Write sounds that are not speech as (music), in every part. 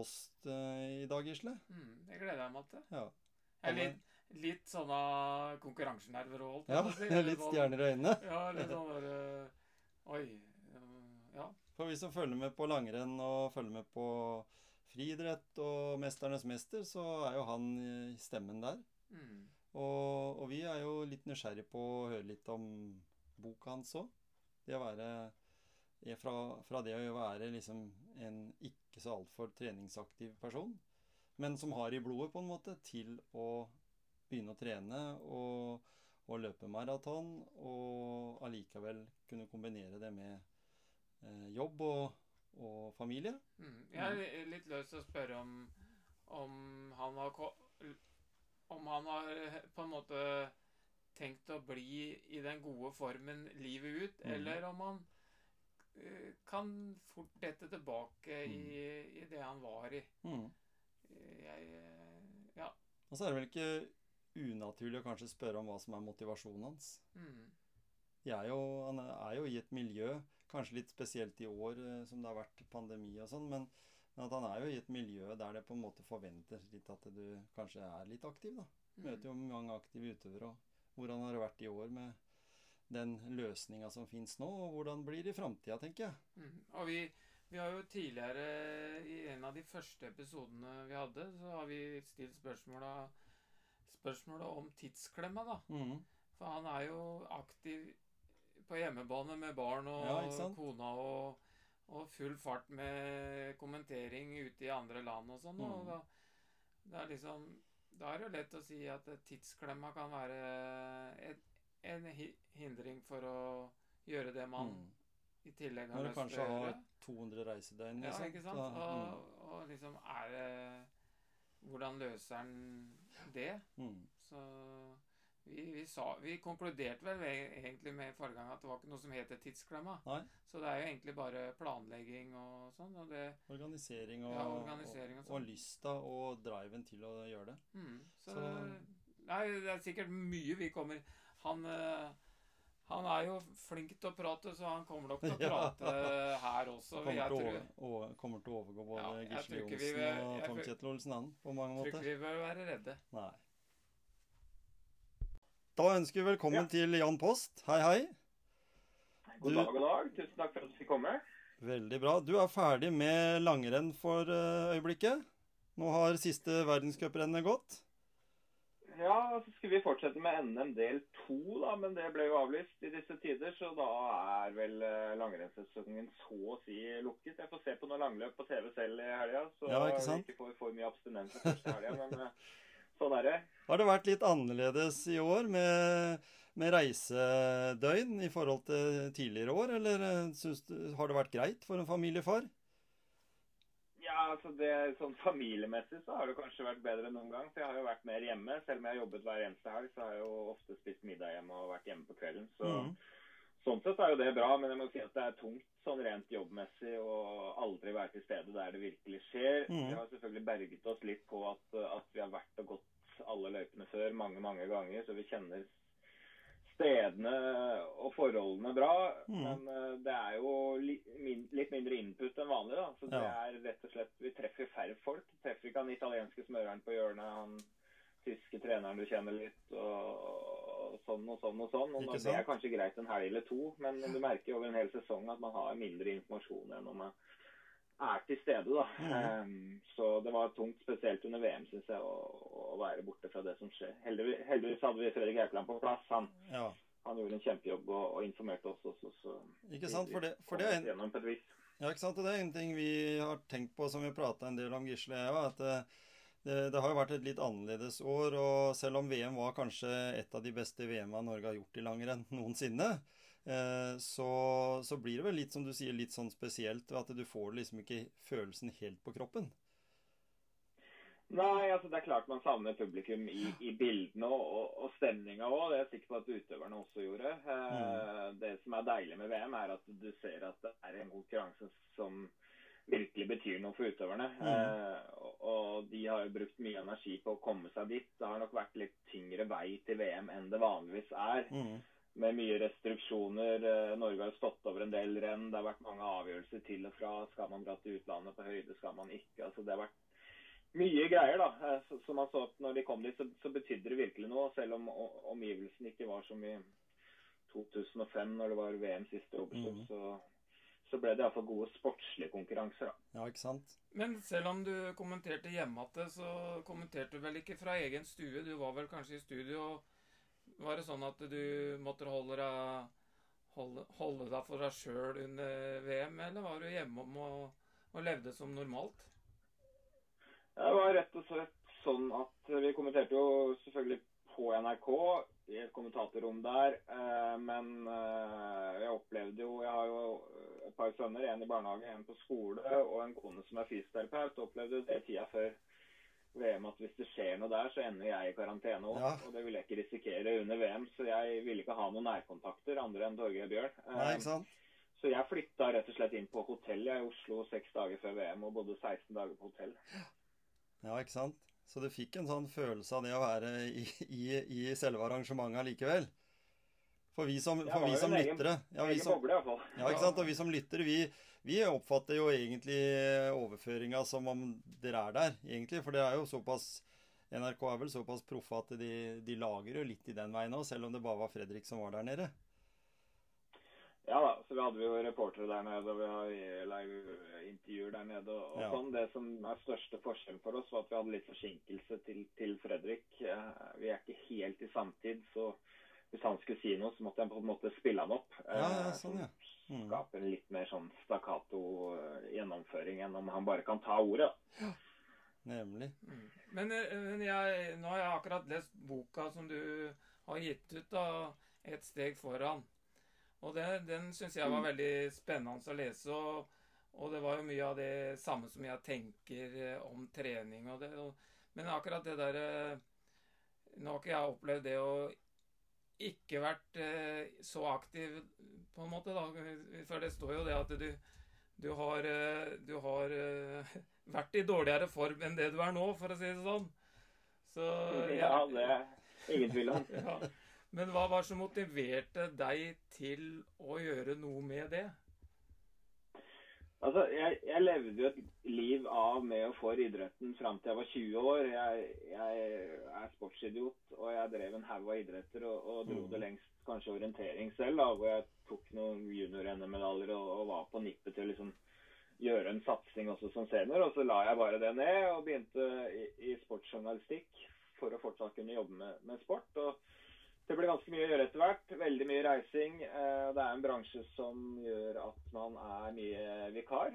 Post eh, i dag, Gisle. Mm, det gleder jeg meg til. Ja. Jeg er litt, litt sånne konkurransenerver og alt. ja si. (laughs) litt stjerner i øynene. Ja, litt sånn der eh, Oi. eh, Ja. For vi som følger med på langrenn og følger med på friidrett og 'Mesternes mester', så er jo han stemmen der. Mm. Og, og vi er jo litt nysgjerrig på å høre litt om boka hans òg. Det å være fra, fra det å være liksom en ikke så altfor treningsaktiv person, men som har i blodet, på en måte, til å begynne å trene og, og løpe maraton, og allikevel kunne kombinere det med eh, jobb og, og familie. Mm. Jeg er litt løs til å spørre om om han har Om han har på en måte tenkt å bli i den gode formen livet ut, mm. eller om han kan fort dette tilbake i, i det han var i. Mm. Jeg eh, Ja. Og så er det vel ikke unaturlig å kanskje spørre om hva som er motivasjonen hans. Mm. Er jo, han er jo i et miljø, kanskje litt spesielt i år eh, som det har vært pandemi og sånn, men, men at han er jo i et miljø der det på en måte forventes litt at du kanskje er litt aktiv, da. Mm. Møter jo mange aktive utøvere, og hvordan har det vært i år med den løsninga som fins nå, og hvordan blir det i framtida, tenker jeg. Mm. Og vi, vi har jo tidligere, i en av de første episodene vi hadde, så har vi stilt spørsmåla spørsmålet om tidsklemma, da. Mm. For han er jo aktiv på hjemmebane med barn og Ja, kona og, og full fart med kommentering ute i andre land og sånn. Og Mm. da, det er liksom Da er det jo lett å si at tidsklemma kan være et, en hindring for å gjøre det man Mm. i tillegg har Når du lyst til kanskje å har gjøre. 200 reisedøgn, Ja, liksom. ikke sant? Da- Og, og liksom er det Hvordan løser han det? mm. Mm. Så vi, vi, sa, vi konkluderte vel e- egentlig med forrige gang at det var ikke noe som heter tidsklemma. Nei. Så det er jo egentlig bare planlegging og sånn. Og det Organisering og, Ja, organisering og og, og sånn. lysta og driven til å gjøre det. mm, så, Så- Nei, det er sikkert mye vi kommer Han eh, han er jo flink til å prate, så han kommer nok til å (laughs) Ja. prate her også. Kommer jeg til, tror. over, kommer til å overgå både Ja, jeg Gisle tror ikke vi Johnsen vil- og Tom tror- Kjetil Olsen han, på mange måter. Tror ikke vi bør være redde. Nei. Da ønsker vi velkommen Ja. til Jan Post. Hei, hei. God Du- dag, god dag. Tusen takk for at du fikk komme. Veldig bra. Du er ferdig med langrenn for eh, øyeblikket. Nå har siste verdenscuprennet gått. Ja, så skulle vi fortsette med NM del to, da, men det ble jo avlyst i disse tider. Så da er vel eh, langrennssesongen så å si lukket. Jeg får se på noe langløp på TV selv i helga, så Ja, ikke sant? vi ikke får for mye abstinens første helga. (laughs) Men eh, sånn er det. Har det vært litt annerledes i år med, med reisedøgn i forhold til tidligere år, eller eh, du, har det vært greit for en familiefar? Ja, altså det, sånn Familiemessig så har det kanskje vært bedre enn noen gang. For jeg har jo vært mer hjemme. Selv om jeg har jobbet hver eneste helg, så har jeg jo ofte spist middag hjemme og vært hjemme på kvelden. Så mm. sånn sett er jo det bra. Men jeg må si at det er tungt sånn rent jobbmessig å aldri være til stede der det virkelig skjer. Mm. Vi har selvfølgelig berget oss litt på at, at vi har vært og gått alle løypene før mange, mange ganger. Så vi kjenner stedene og forholdene bra. Mm. Men eh, det er jo litt mindre input enn vanlig. da. Så det Ja. er rett og slett, Vi treffer færre folk. Vi treffer ikke han italienske smøreren på hjørnet, han tyske treneren du kjenner litt, og sånn og sånn og sånn. Og det er kanskje greit en helg eller to, men du merker over en hel sesong at man har mindre informasjon enn om man er til stede. da. Mhm. Um, så det var tungt, spesielt under VM, syns jeg, å, å være borte fra det som skjer. Heldigvis, heldigvis hadde vi Fredrik Haukeland på plass. Han, Ja, han gjorde en kjempejobb og, og informerte oss også. Så ikke sant? For det, for det er en. Ja, ikke sant? Det er en ting vi har tenkt på som vi prata en del om, Gisle og jeg, at eh, det, det har jo vært et litt annerledes år, og selv om VM var kanskje et av de beste VM-ene Norge har gjort i langrenn noensinne, så, så blir det vel litt som du sier, litt sånn spesielt at du får liksom ikke følelsen helt på kroppen. Nei, altså det er klart man savner publikum i, i bildene og, og, og stemninga òg. Det er jeg sikker på at utøverne også gjorde. Mm. Det som er deilig med VM, er at du ser at det er en konkurranse som virkelig betyr noe for utøverne. Eh, og, og de har jo brukt mye energi på å komme seg dit. Det har nok vært litt tyngre vei til VM enn det vanligvis er. Mm. Med mye restriksjoner. Eh, Norge har stått over en del renn. Det har vært mange avgjørelser til og fra. Skal man dra til utlandet på høyde, skal man ikke? Altså det har vært mye greier, da. Eh, så- Som man så at når de kom dit, så, så betydde det virkelig noe. Selv om omgivelsene ikke var som i 2005, når det var VM siste Oberstdorf, mm. så, så ble det iallfall gode sportslige konkurranser. da. Ja, ikke sant? Men selv om du kommenterte hjemme så kommenterte du vel ikke fra egen stue. Du var vel kanskje i studio. og Var det sånn at du måtte holde deg, holde, holde deg for deg sjøl under VM, eller var du hjemme om og, og levde som normalt? Det var rett og slett sånn at vi kommenterte jo selvfølgelig på NRK i et kommentatorrom der. eh, Men eh, jeg opplevde jo Jeg har jo et par sønner, en i barnehage, en på skole og en kone som er fysioterapeut. Opplevde jo det tida før VM at hvis det skjer noe der, så ender jeg i karantene òg. Ja. Og det vil jeg ikke risikere under VM, så jeg ville ikke ha noen nærkontakter andre enn Torgeir Bjørn. Nei, ikke sant? Så jeg flytta rett og slett inn på hotell jeg, i Oslo seks dager før VM og bodde 16 dager på hotell. Ja, ikke sant? Så du fikk en sånn følelse av det å være i, i, i selve arrangementet likevel. For vi som, for vi som lyttere ja, vi som, ja, ikke sant? Og vi som lyttere, vi, vi oppfatter jo egentlig overføringa som om dere er der, egentlig. For det er jo såpass NRK er vel såpass proffe at de, de lager jo litt i den veien òg, selv om det bare var Fredrik som var der nede. Ja da, så vi hadde jo reportere der nede, og vi har live-intervjuer der nede. og, Ja. sånn. Det som er største forskjellen for oss, var at vi hadde litt forsinkelse til, til Fredrik. Eh, Vi er ikke helt i samtid, så hvis han skulle si noe, så måtte jeg på en måte spille han opp. Ja, ja, eh, sånn, ja. Mm. Skape en litt mer sånn stakkato eh, gjennomføring enn om han bare kan ta ordet. Nemlig. Mm. Men, eh, men jeg, nå har jeg akkurat lest boka som du har gitt ut, da, 'Et steg foran'. Og det, den syns jeg var veldig spennende å lese. Og, og det var jo mye av det samme som jeg tenker om trening og det. Og, men akkurat det derre Nå har ikke jeg opplevd det å ikke vært eh, så aktiv, på en måte, da. For det står jo det at du, du har, eh, du har eh, (laughs) vært i dårligere form enn det du er nå, for å si det sånn. Så (laughs) Ja, det er ingen tvil om. (laughs) ja. Men hva var det som motiverte deg til å gjøre noe med det? Altså, jeg, jeg levde jo et liv av med og for idretten fram til jeg var 20 år. Jeg, jeg er sportsidiot, og jeg drev en haug av idretter og, og dro Mm. det lengst kanskje orientering selv, da, hvor jeg tok noen junior-NM-medaljer og, og var på nippet til å liksom gjøre en satsing også som senior. Og så la jeg bare det ned og begynte i, i sportsjournalistikk for å fortsatt kunne jobbe med, med sport. og det blir ganske mye å gjøre etter hvert. Veldig mye reising. Eh, Det er en bransje som gjør at man er mye vikar.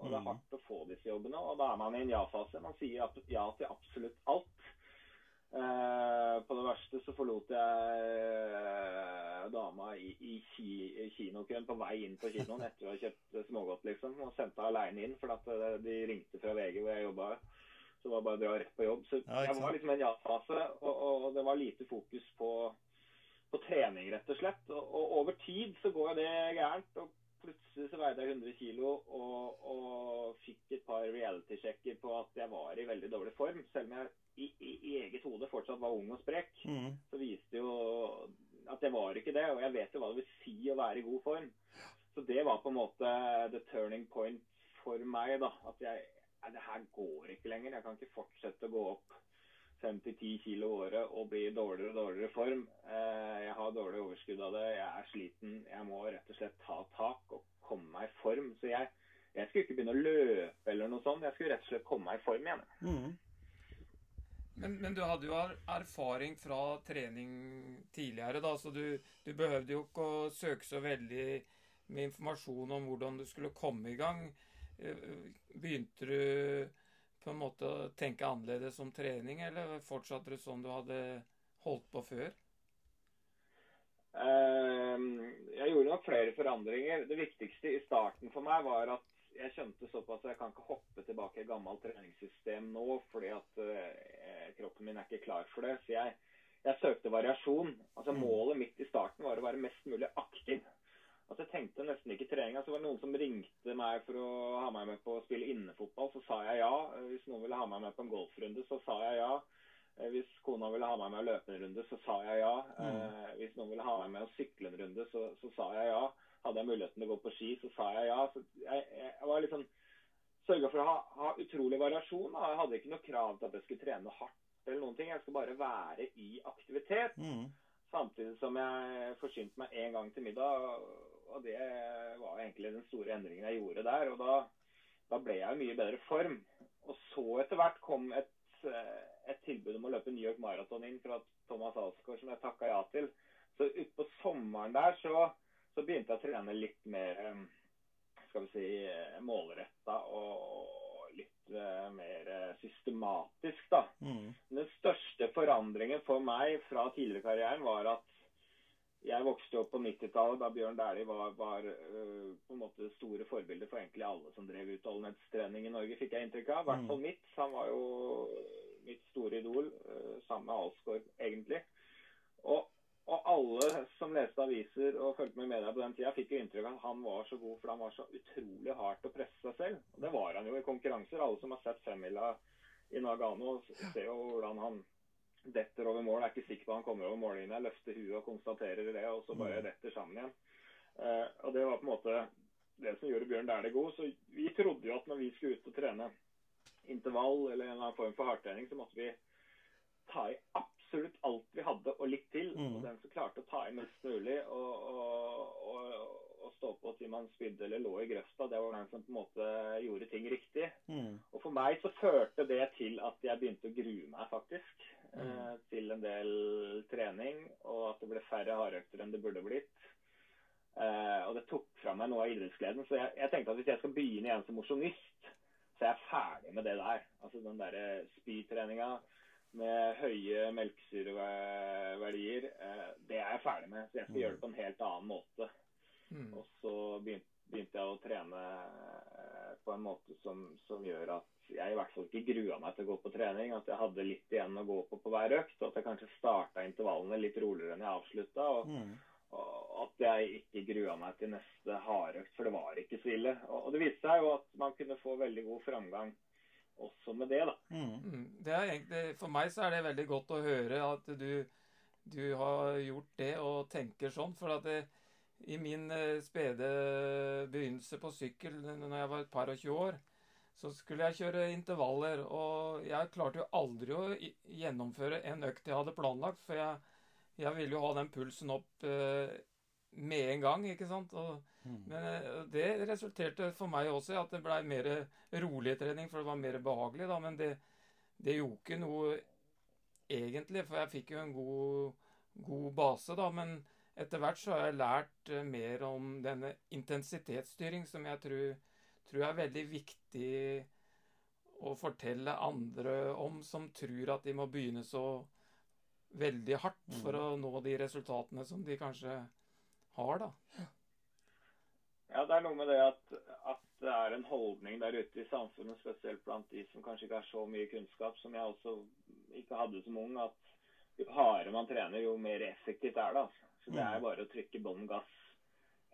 Og det er Mm. hardt å få disse jobbene. Og da er man i en ja-fase. Man sier ja til absolutt alt. Eh, På det verste så forlot jeg eh, dama i, i, kinokøen på vei inn på kinoen (laughs) etter å ha kjøpt smågodt, liksom. Og sendte henne aleine inn, for at de ringte fra VG hvor jeg jobba. Så det var bare å dra rett på jobb. Så Ja, jeg var liksom i en ja-fase, og, og det var lite fokus på, på trening, rett og slett. Og, og over tid så går det gærent. og Plutselig så veide jeg 100 kg og, og fikk et par reality-sjekker på at jeg var i veldig dårlig form. Selv om jeg i, i, i eget hode fortsatt var ung og sprek, Mm. så viste jo at jeg var ikke det. Og jeg vet jo hva det vil si å være i god form. Så det var på en måte the turning point for meg. da, At jeg Nei, det her går ikke lenger. Jeg kan ikke fortsette å gå opp 5-10 kilo året og bli i dårligere og dårligere form. Eh, Jeg har dårlig overskudd av det. Jeg er sliten. Jeg må rett og slett ta tak og komme meg i form. Så jeg, jeg skulle ikke begynne å løpe eller noe sånt. Jeg skulle rett og slett komme meg i form igjen. Mm. Men, men du hadde jo er- erfaring fra trening tidligere, da, så du, du behøvde jo ikke å søke så veldig med informasjon om hvordan du skulle komme i gang. Eh, Begynte du på en måte å tenke annerledes om trening, eller fortsatte du sånn du hadde holdt på før? Ehm, Jeg gjorde nok flere forandringer. Det viktigste i starten for meg var at jeg skjønte såpass at jeg kan ikke hoppe tilbake i gammelt treningssystem nå, fordi at eh, kroppen min er ikke klar for det. Så jeg, jeg søkte variasjon. Altså Mm. Målet mitt i starten var å være mest mulig aktiv. Altså Jeg tenkte nesten ikke trening. Altså, det var noen som ringte meg for å ha meg med på å spille innefotball, så sa jeg ja. Hvis noen ville ha meg med på en golfrunde, så sa jeg ja. Eh, Hvis kona ville ha meg med å løpe en runde, så sa jeg ja. Mm. Hvis noen ville ha meg med å sykle en runde, så, så sa jeg ja. Hadde jeg muligheten til å gå på ski, så sa jeg ja. Så jeg, jeg, jeg var liksom sørga for å ha, ha utrolig variasjon. Da. Jeg hadde ikke noe krav til at jeg skulle trene hardt eller noen ting. Jeg skulle bare være i aktivitet. Mm. Samtidig som jeg forsynte meg én gang til middag. Og det var egentlig den store endringen jeg gjorde der. Og da, da ble jeg i mye bedre form. Og så etter hvert kom et, eh, et tilbud om å løpe New York Marathon inn fra Thomas Alsgaard, som jeg takka ja til. Så utpå sommeren der så, så begynte jeg å trene litt mer eh, skal vi si, målretta og litt eh, mer eh, systematisk, da. Mm. Den største forandringen for meg fra tidligere i karrieren var at jeg vokste opp på 90-tallet da Bjørn Dæhlie var, var uh, på en måte store forbilder for egentlig alle som drev utholdenhetstrening i Norge, fikk jeg inntrykk av. I hvert Mm. fall mitt. Han var jo mitt store idol, uh, sammen med Alsgaard, egentlig. Og, og alle som leste aviser og fulgte med i media på den tida, fikk jo inntrykk av at han var så god, for han var så utrolig hardt å presse seg selv. Og det var han jo i konkurranser. Alle som har sett femmila i Nagano, ser jo hvordan han detter over mål. Jeg er ikke sikker på at han kommer over mållinja, løfter huet og konstaterer det, og så bare Mm. detter sammen igjen. Uh, og Det var på en måte det som gjorde Bjørn Dæhlie god. Så vi trodde jo at når vi skulle ut og trene intervall eller en eller annen form for hardtrening, så måtte vi ta i absolutt alt vi hadde, og litt til. Mm. Og den som klarte å ta i mest mulig og, og, og, og stå på til man spydde eller lå i grøfta, det var den som på en måte gjorde ting riktig. Mm. Og for meg så førte det til at jeg begynte å grue meg, faktisk. Mm. Eh, til en del trening, og at det ble færre hardøkter enn det burde blitt. Eh, og det tok fra meg noe av idrettsgleden. Så jeg, jeg tenkte at hvis jeg skal begynne igjen som mosjonist, så er jeg ferdig med det der. Altså den derre spytreninga med høye melkesyreverdier, eh, det er jeg ferdig med. Så jeg skal Mm. gjøre det på en helt annen måte. Mm. Og så begynte, begynte jeg å trene eh, på en måte som, som gjør at jeg i hvert fall ikke grua meg til å gå på trening. At jeg hadde litt igjen å gå på på hver økt. Og at jeg kanskje starta intervallene litt roligere enn jeg avslutta. Og, Mm. og at jeg ikke grua meg til neste hardøkt, for det var ikke så ille. Og, og det viste seg jo at man kunne få veldig god framgang også med det, da. Mm. Mm. Det er egentlig, for meg så er det veldig godt å høre at du, du har gjort det og tenker sånn. For at det, i min eh, spede begynnelse på sykkel når jeg var et par og tjue år, så skulle jeg kjøre intervaller. Og jeg klarte jo aldri å gjennomføre en økt jeg hadde planlagt, for jeg, jeg ville jo ha den pulsen opp eh, med en gang, ikke sant. Og, Mm. men eh, det resulterte for meg også i at det blei mer rolig trening, for det var mer behagelig, da. Men det, det gjorde ikke noe egentlig, for jeg fikk jo en god, god base, da. Men etter hvert så har jeg lært eh, mer om denne intensitetsstyring, som jeg tror, tror jeg er veldig viktig å fortelle andre om som tror at de må begynne så veldig hardt for å nå de resultatene som de kanskje har, da. Ja, det er noe med det at, at det er en holdning der ute i samfunnet, spesielt blant de som kanskje ikke har så mye kunnskap, som jeg også ikke hadde som ung, at jo hardere man trener, jo mer effektivt er det. Altså. Så det er bare å trykke bånn gass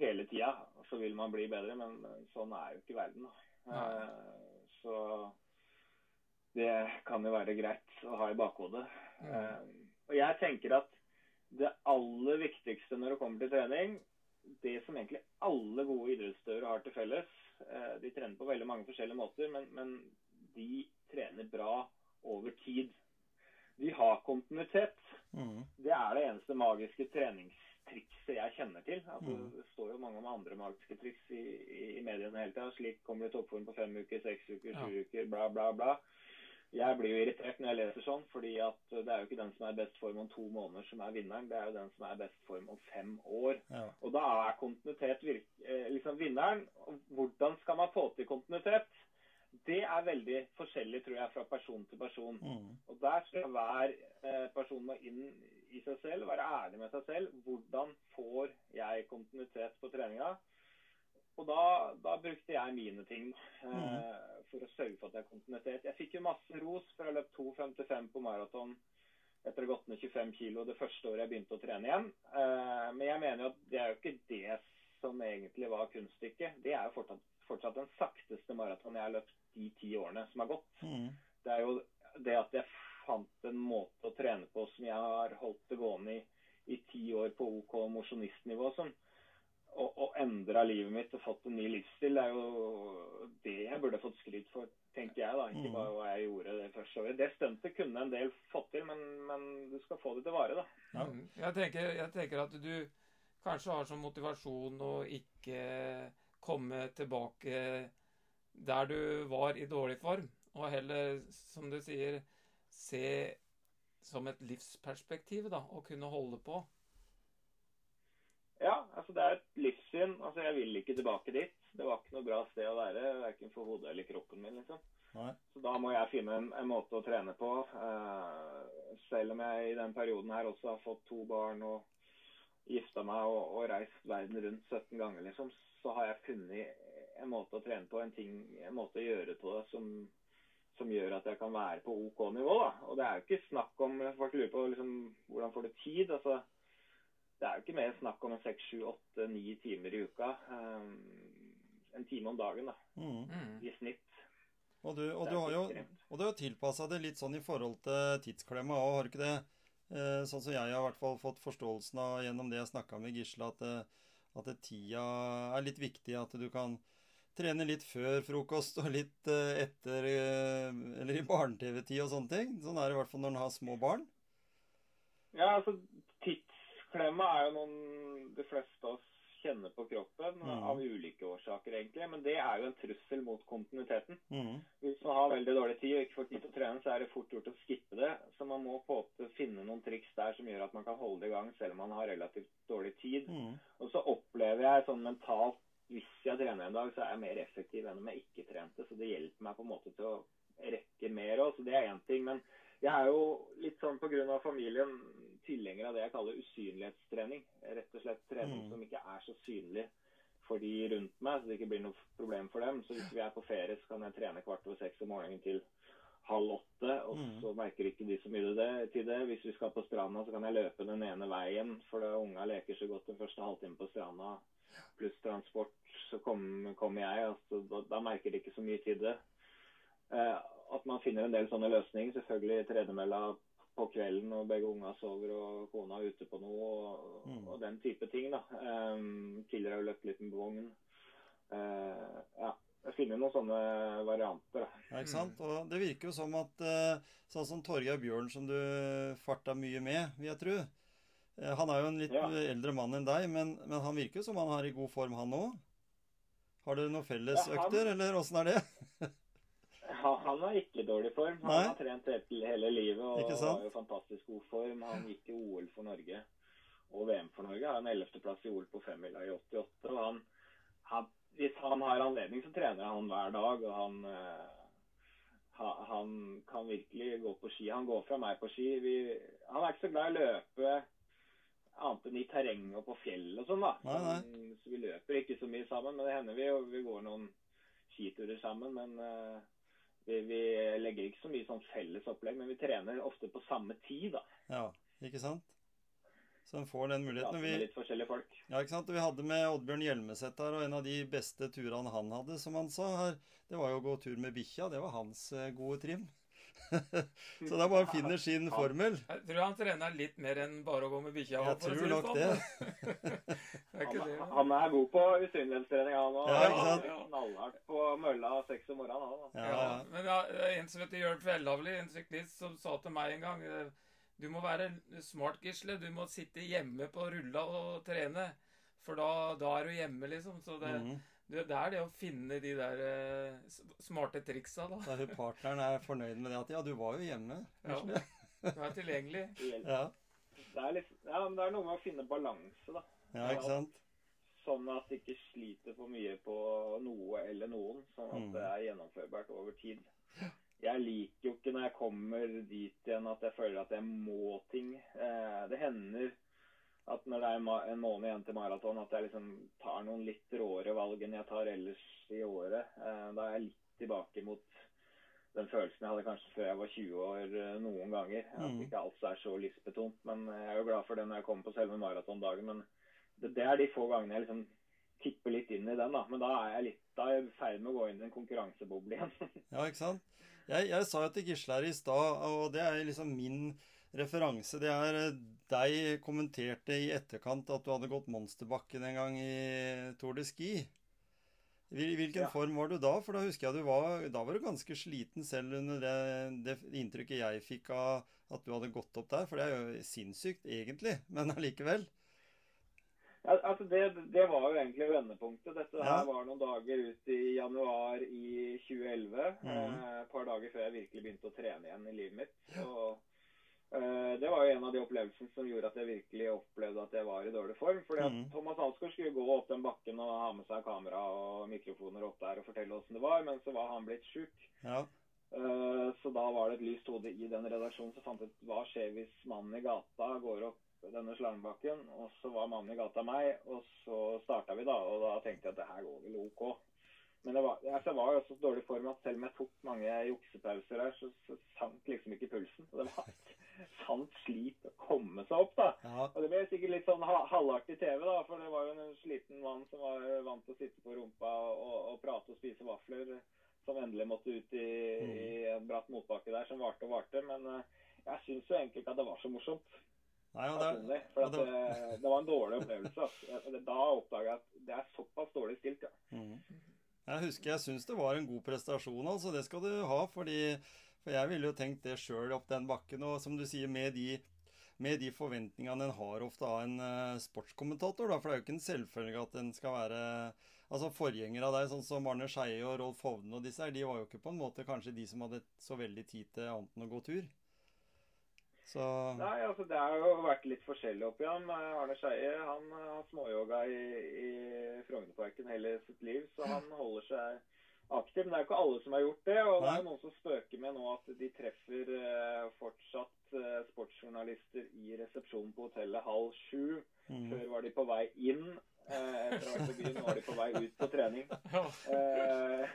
hele tida, så vil man bli bedre. Men, sånn er jo ikke verden. Eh, så det kan jo være greit å ha i bakhodet. Eh, og jeg tenker at det aller viktigste når det kommer til trening, det som egentlig alle gode idrettsutøvere har til felles eh, De trener på veldig mange forskjellige måter, men, men de trener bra over tid. De har kontinuitet. Mm. Det er det eneste magiske treningstrikset jeg kjenner til. Altså, Mm. Det står jo mange om andre magiske triks i, i, i mediene hele tida. Slik kommer du i toppform på fem uker, seks uker, sju uker, bla, bla, bla. Jeg blir jo irritert når jeg leser sånn, fordi at det er jo ikke den som er i best form om to måneder som er vinneren, det er jo den som er i best form om fem år. Ja. Og da er kontinuitet eh, liksom vinneren. Hvordan skal man få til kontinuitet? det er veldig forskjellig, tror jeg, fra person til person. Mm. Og der skal hver eh, person må inn i seg selv, være ærlig med seg selv. Hvordan får jeg kontinuitet på treninga? Og da, da brukte jeg mine ting eh, for å sørge for at jeg har kontinuitet. Jeg fikk jo masse ros for ha løpt 2,55 på maraton etter å ha gått ned 25 kg det første året jeg begynte å trene igjen. Eh, men jeg mener jo at det er jo ikke det som egentlig var kunststykket. Det er jo fortsatt, fortsatt den sakteste maratonen jeg har løpt de ti årene som har gått. Mm. Det er jo det at jeg fant en måte å trene på som jeg har holdt det gående i, i ti år på OK mosjonistnivå. Sånn. Og, og endra livet mitt og fått en ny livsstil. Det er jo det jeg burde fått skryt for, tenker jeg. da, Ikke bare hva jeg gjorde det første året. Det stuntet kunne en del fått til, men, men du skal få det til vare, da. Ja. Mm. Jeg, tenker, jeg tenker at du kanskje har som motivasjon å ikke komme tilbake der du var i dårlig form, og heller, som du sier, se som et livsperspektiv, da, og kunne holde på. Ja, altså det er et livssyn. Altså Jeg vil ikke tilbake dit. Det var ikke noe bra sted å være, verken for hodet eller kroppen min. liksom. Nei. Så da må jeg finne en, en måte å trene på. Uh, selv om jeg i den perioden her også har fått to barn og gifta meg og, og reist verden rundt 17 ganger, liksom, så har jeg funnet en måte å trene på, en, ting, en måte å gjøre på det som, som gjør at jeg kan være på OK nivå. da. Og det er jo ikke snakk om Folk lurer på liksom, hvordan får du tid. altså det er jo ikke mer snakk om en seks, sju, åtte, ni timer i uka. Um, en time om dagen, da, Mm. Mm. i snitt. Og du, og du har jo og du har tilpassa det litt sånn i forhold til tidsklemma òg, har du ikke det? Eh, sånn som jeg har i hvert fall fått forståelsen av gjennom det jeg snakka med Gisle, at, eh, at det tida er litt viktig. At du kan trene litt før frokost og litt eh, etter eh, Eller i barne-TV-tid og sånne ting. Sånn er det i hvert fall når en har små barn. Ja, altså tidsklemma er jo noen de fleste av oss kjenner på kroppen, Mm. av ulike årsaker egentlig. Men det er jo en trussel mot kontinuiteten. Mm. Hvis man har veldig dårlig tid og ikke får tid til å trene, så er det fort gjort å skippe det. Så man må på en finne noen triks der som gjør at man kan holde det i gang selv om man har relativt dårlig tid. Mm. Og så opplever jeg sånn mentalt hvis jeg trener en dag, så er jeg mer effektiv enn om jeg ikke trente. Så det hjelper meg på en måte til å rekke mer òg. Så det er én ting. Men jeg er jo litt sånn pga. familien tilhenger av det jeg kaller usynlighetstrening. Rett og slett trening Mm. som ikke er så synlig for de rundt meg, så det ikke blir noe problem for dem. Så hvis vi er på ferie, så kan jeg trene kvart over seks om morgenen til halv åtte, og Mm. så merker ikke de så mye det, til det. Hvis vi skal på stranda, så kan jeg løpe den ene veien, for da unga leker så godt den første halvtimen på stranda, pluss transport, så kommer kom jeg. Altså, da, da merker de ikke så mye til det. Eh, at man finner en del sånne løsninger. Selvfølgelig tredemølla på kvelden og begge unga sover og kona er ute på noe og, Mm. og den type ting. da. Eh, tidligere har jeg løpt litt med vogn. Eh, ja, jeg finner noen sånne varianter. Ja, ikke sant? Og det virker jo som at eh, sånn som Torgeir Bjørn, som du farta mye med, vil jeg tro. Eh, Han er jo en litt Ja. eldre mann enn deg, men, men han virker som han har i god form, han òg. Har dere noen Ja, fellesøkter, eller åssen er det? (laughs) Ja, han er ikke i dårlig form. Han Nei. har trent hele, livet og har jo fantastisk god form. Han gikk i OL for Norge og VM for Norge. Har en ellevteplass i OL på femmila i 88. og han, han, Hvis han har anledning, så trener han hver dag. og han, eh, han kan virkelig gå på ski. Han går fra meg på ski. Vi, han er ikke så glad i å løpe annet enn i terreng og på fjell og sånn. da. Nei, nei. Så, så vi løper ikke så mye sammen, men det hender vi, og vi går noen skiturer sammen. Men uh, vi, vi legger ikke så mye sånn felles opplegg, men vi trener ofte på samme tid. da. Ja, ikke sant? Så en får den muligheten. Vi, litt forskjellige folk. ja, ikke sant? Vi hadde med Oddbjørn Hjelmeset her, og en av de beste turene han hadde, som han sa her, det var jo å gå tur med bikkja. Det var hans eh, gode trim. (laughs) så det er bare å finne sin formel. Jeg tror han trener litt mer enn bare å gå med bikkja. Jeg tror si tror nok sånn. det. (laughs) er Han, han er god på usynlighetstrening, han òg. Ja. Knallhardt på mølla seks om morgenen. Han, da. Ja, Ja, men ja, en som heter Jørn Fjellhavli, en syklist, som sa til meg en gang eh, Du må være smart, Gisle. Du må sitte hjemme på rulla og trene. For da, da er du hjemme, liksom. Så det, Mhm. Det, det er det å finne de der eh, smarte triksa, da. Hun partneren er fornøyd med det at ja, du var jo hjemme. Ja. Du er tilgjengelig. Ja, Det er, litt, ja, men det er noe med å finne balanse, da. ja ikke sant? sånn at det ikke sliter for mye på noe eller noen. Sånn at Mm. det er gjennomførbart over tid. Jeg liker jo ikke når jeg kommer dit igjen at jeg føler at jeg må ting. Eh, det hender at når det er en måned igjen til maraton, at jeg liksom tar noen litt råere valg enn jeg tar ellers i året. Eh, da er jeg litt tilbake mot den følelsen jeg hadde kanskje før jeg var 20 år eh, noen ganger. At Mm. ikke alt er så livsbetont. Men jeg er jo glad for det når jeg kommer på selve maratondagen. Men det, det er de få gangene jeg liksom tipper litt inn i den, da. Men da er jeg litt da er jeg i ferd med å gå inn i en konkurranseboble igjen. (laughs) Ja, ikke sant? Jeg, jeg sa jo til Gisle her i stad, og det er liksom min referanse. Det er eh, deg kommenterte i etterkant at du hadde gått Monsterbakken en gang i Tour de Ski. I hvilken Ja. form var du da? For da husker jeg du var, da var du ganske sliten selv under det, det inntrykket jeg fikk av at du hadde gått opp der. For det er jo sinnssykt, egentlig, (laughs) men allikevel. Ja, altså det, det var jo egentlig vendepunktet. Dette Ja. her var noen dager ut i januar i 2011. Mhm. eh, Et par dager før jeg virkelig begynte å trene igjen i livet mitt. Og, det var jo en av de opplevelsene som gjorde at jeg virkelig opplevde at jeg var i dårlig form. fordi at Mhm. Thomas Alsgaard skulle gå opp den bakken og ha med seg kamera og mikrofoner opp der og fortelle åssen det var, men så var han blitt sjuk. Ja. Eh, Så da var det et lyst hode i den redaksjonen som fant ut hva skjer hvis mannen i gata går opp denne slangbakken, Og så var mannen i gata meg, og så starta vi, da. Og da tenkte jeg at det her går vel OK. Men det var, altså, jeg var jo så dårlig form at selv om jeg tok mange juksepauser her, så, så sank liksom ikke pulsen. Og det var et (laughs) sant slit å komme seg opp, da. ja. Og det ble sikkert litt sånn halvaktig TV, da, for det var jo en sliten mann som var vant til å sitte på rumpa og, og prate og spise vafler, som endelig måtte ut i, Mm. i en bratt motbakke der som varte og varte. Men eh, jeg syns jo egentlig ikke at det var så morsomt, Nei, det, personlig. For det- det, det var en dårlig opplevelse. Altså. Da oppdaga jeg at det er såpass dårlig stilt, ja. Mhm. Jeg husker jeg syns det var en god prestasjon, altså. Det skal du ha. fordi For jeg ville jo tenkt det sjøl opp den bakken. Og som du sier, med de, med de forventningene en har ofte av en uh, sportskommentator, da. For det er jo ikke en selvfølge at en skal være Altså Forgjengere av deg, sånn som Arne Skeie og Rolf Hovden og disse her, de var jo ikke på en måte kanskje de som hadde så veldig tid til annet enn å gå tur. Så Nei, altså Det har jo vært litt forskjellig oppi ham. Eh, Arne Skeie han eh, har småyoga i, i Frognerparken hele sitt liv, så han (laughs) holder seg aktiv. Men det er jo ikke alle som har gjort det. Og det er noen som spøker med nå at de treffer eh, fortsatt eh, sportsjournalister i resepsjonen på hotellet halv sju. mm. Før var de på vei inn eh, etter vært på byen. Er de på vei ut på trening. (laughs) Eh,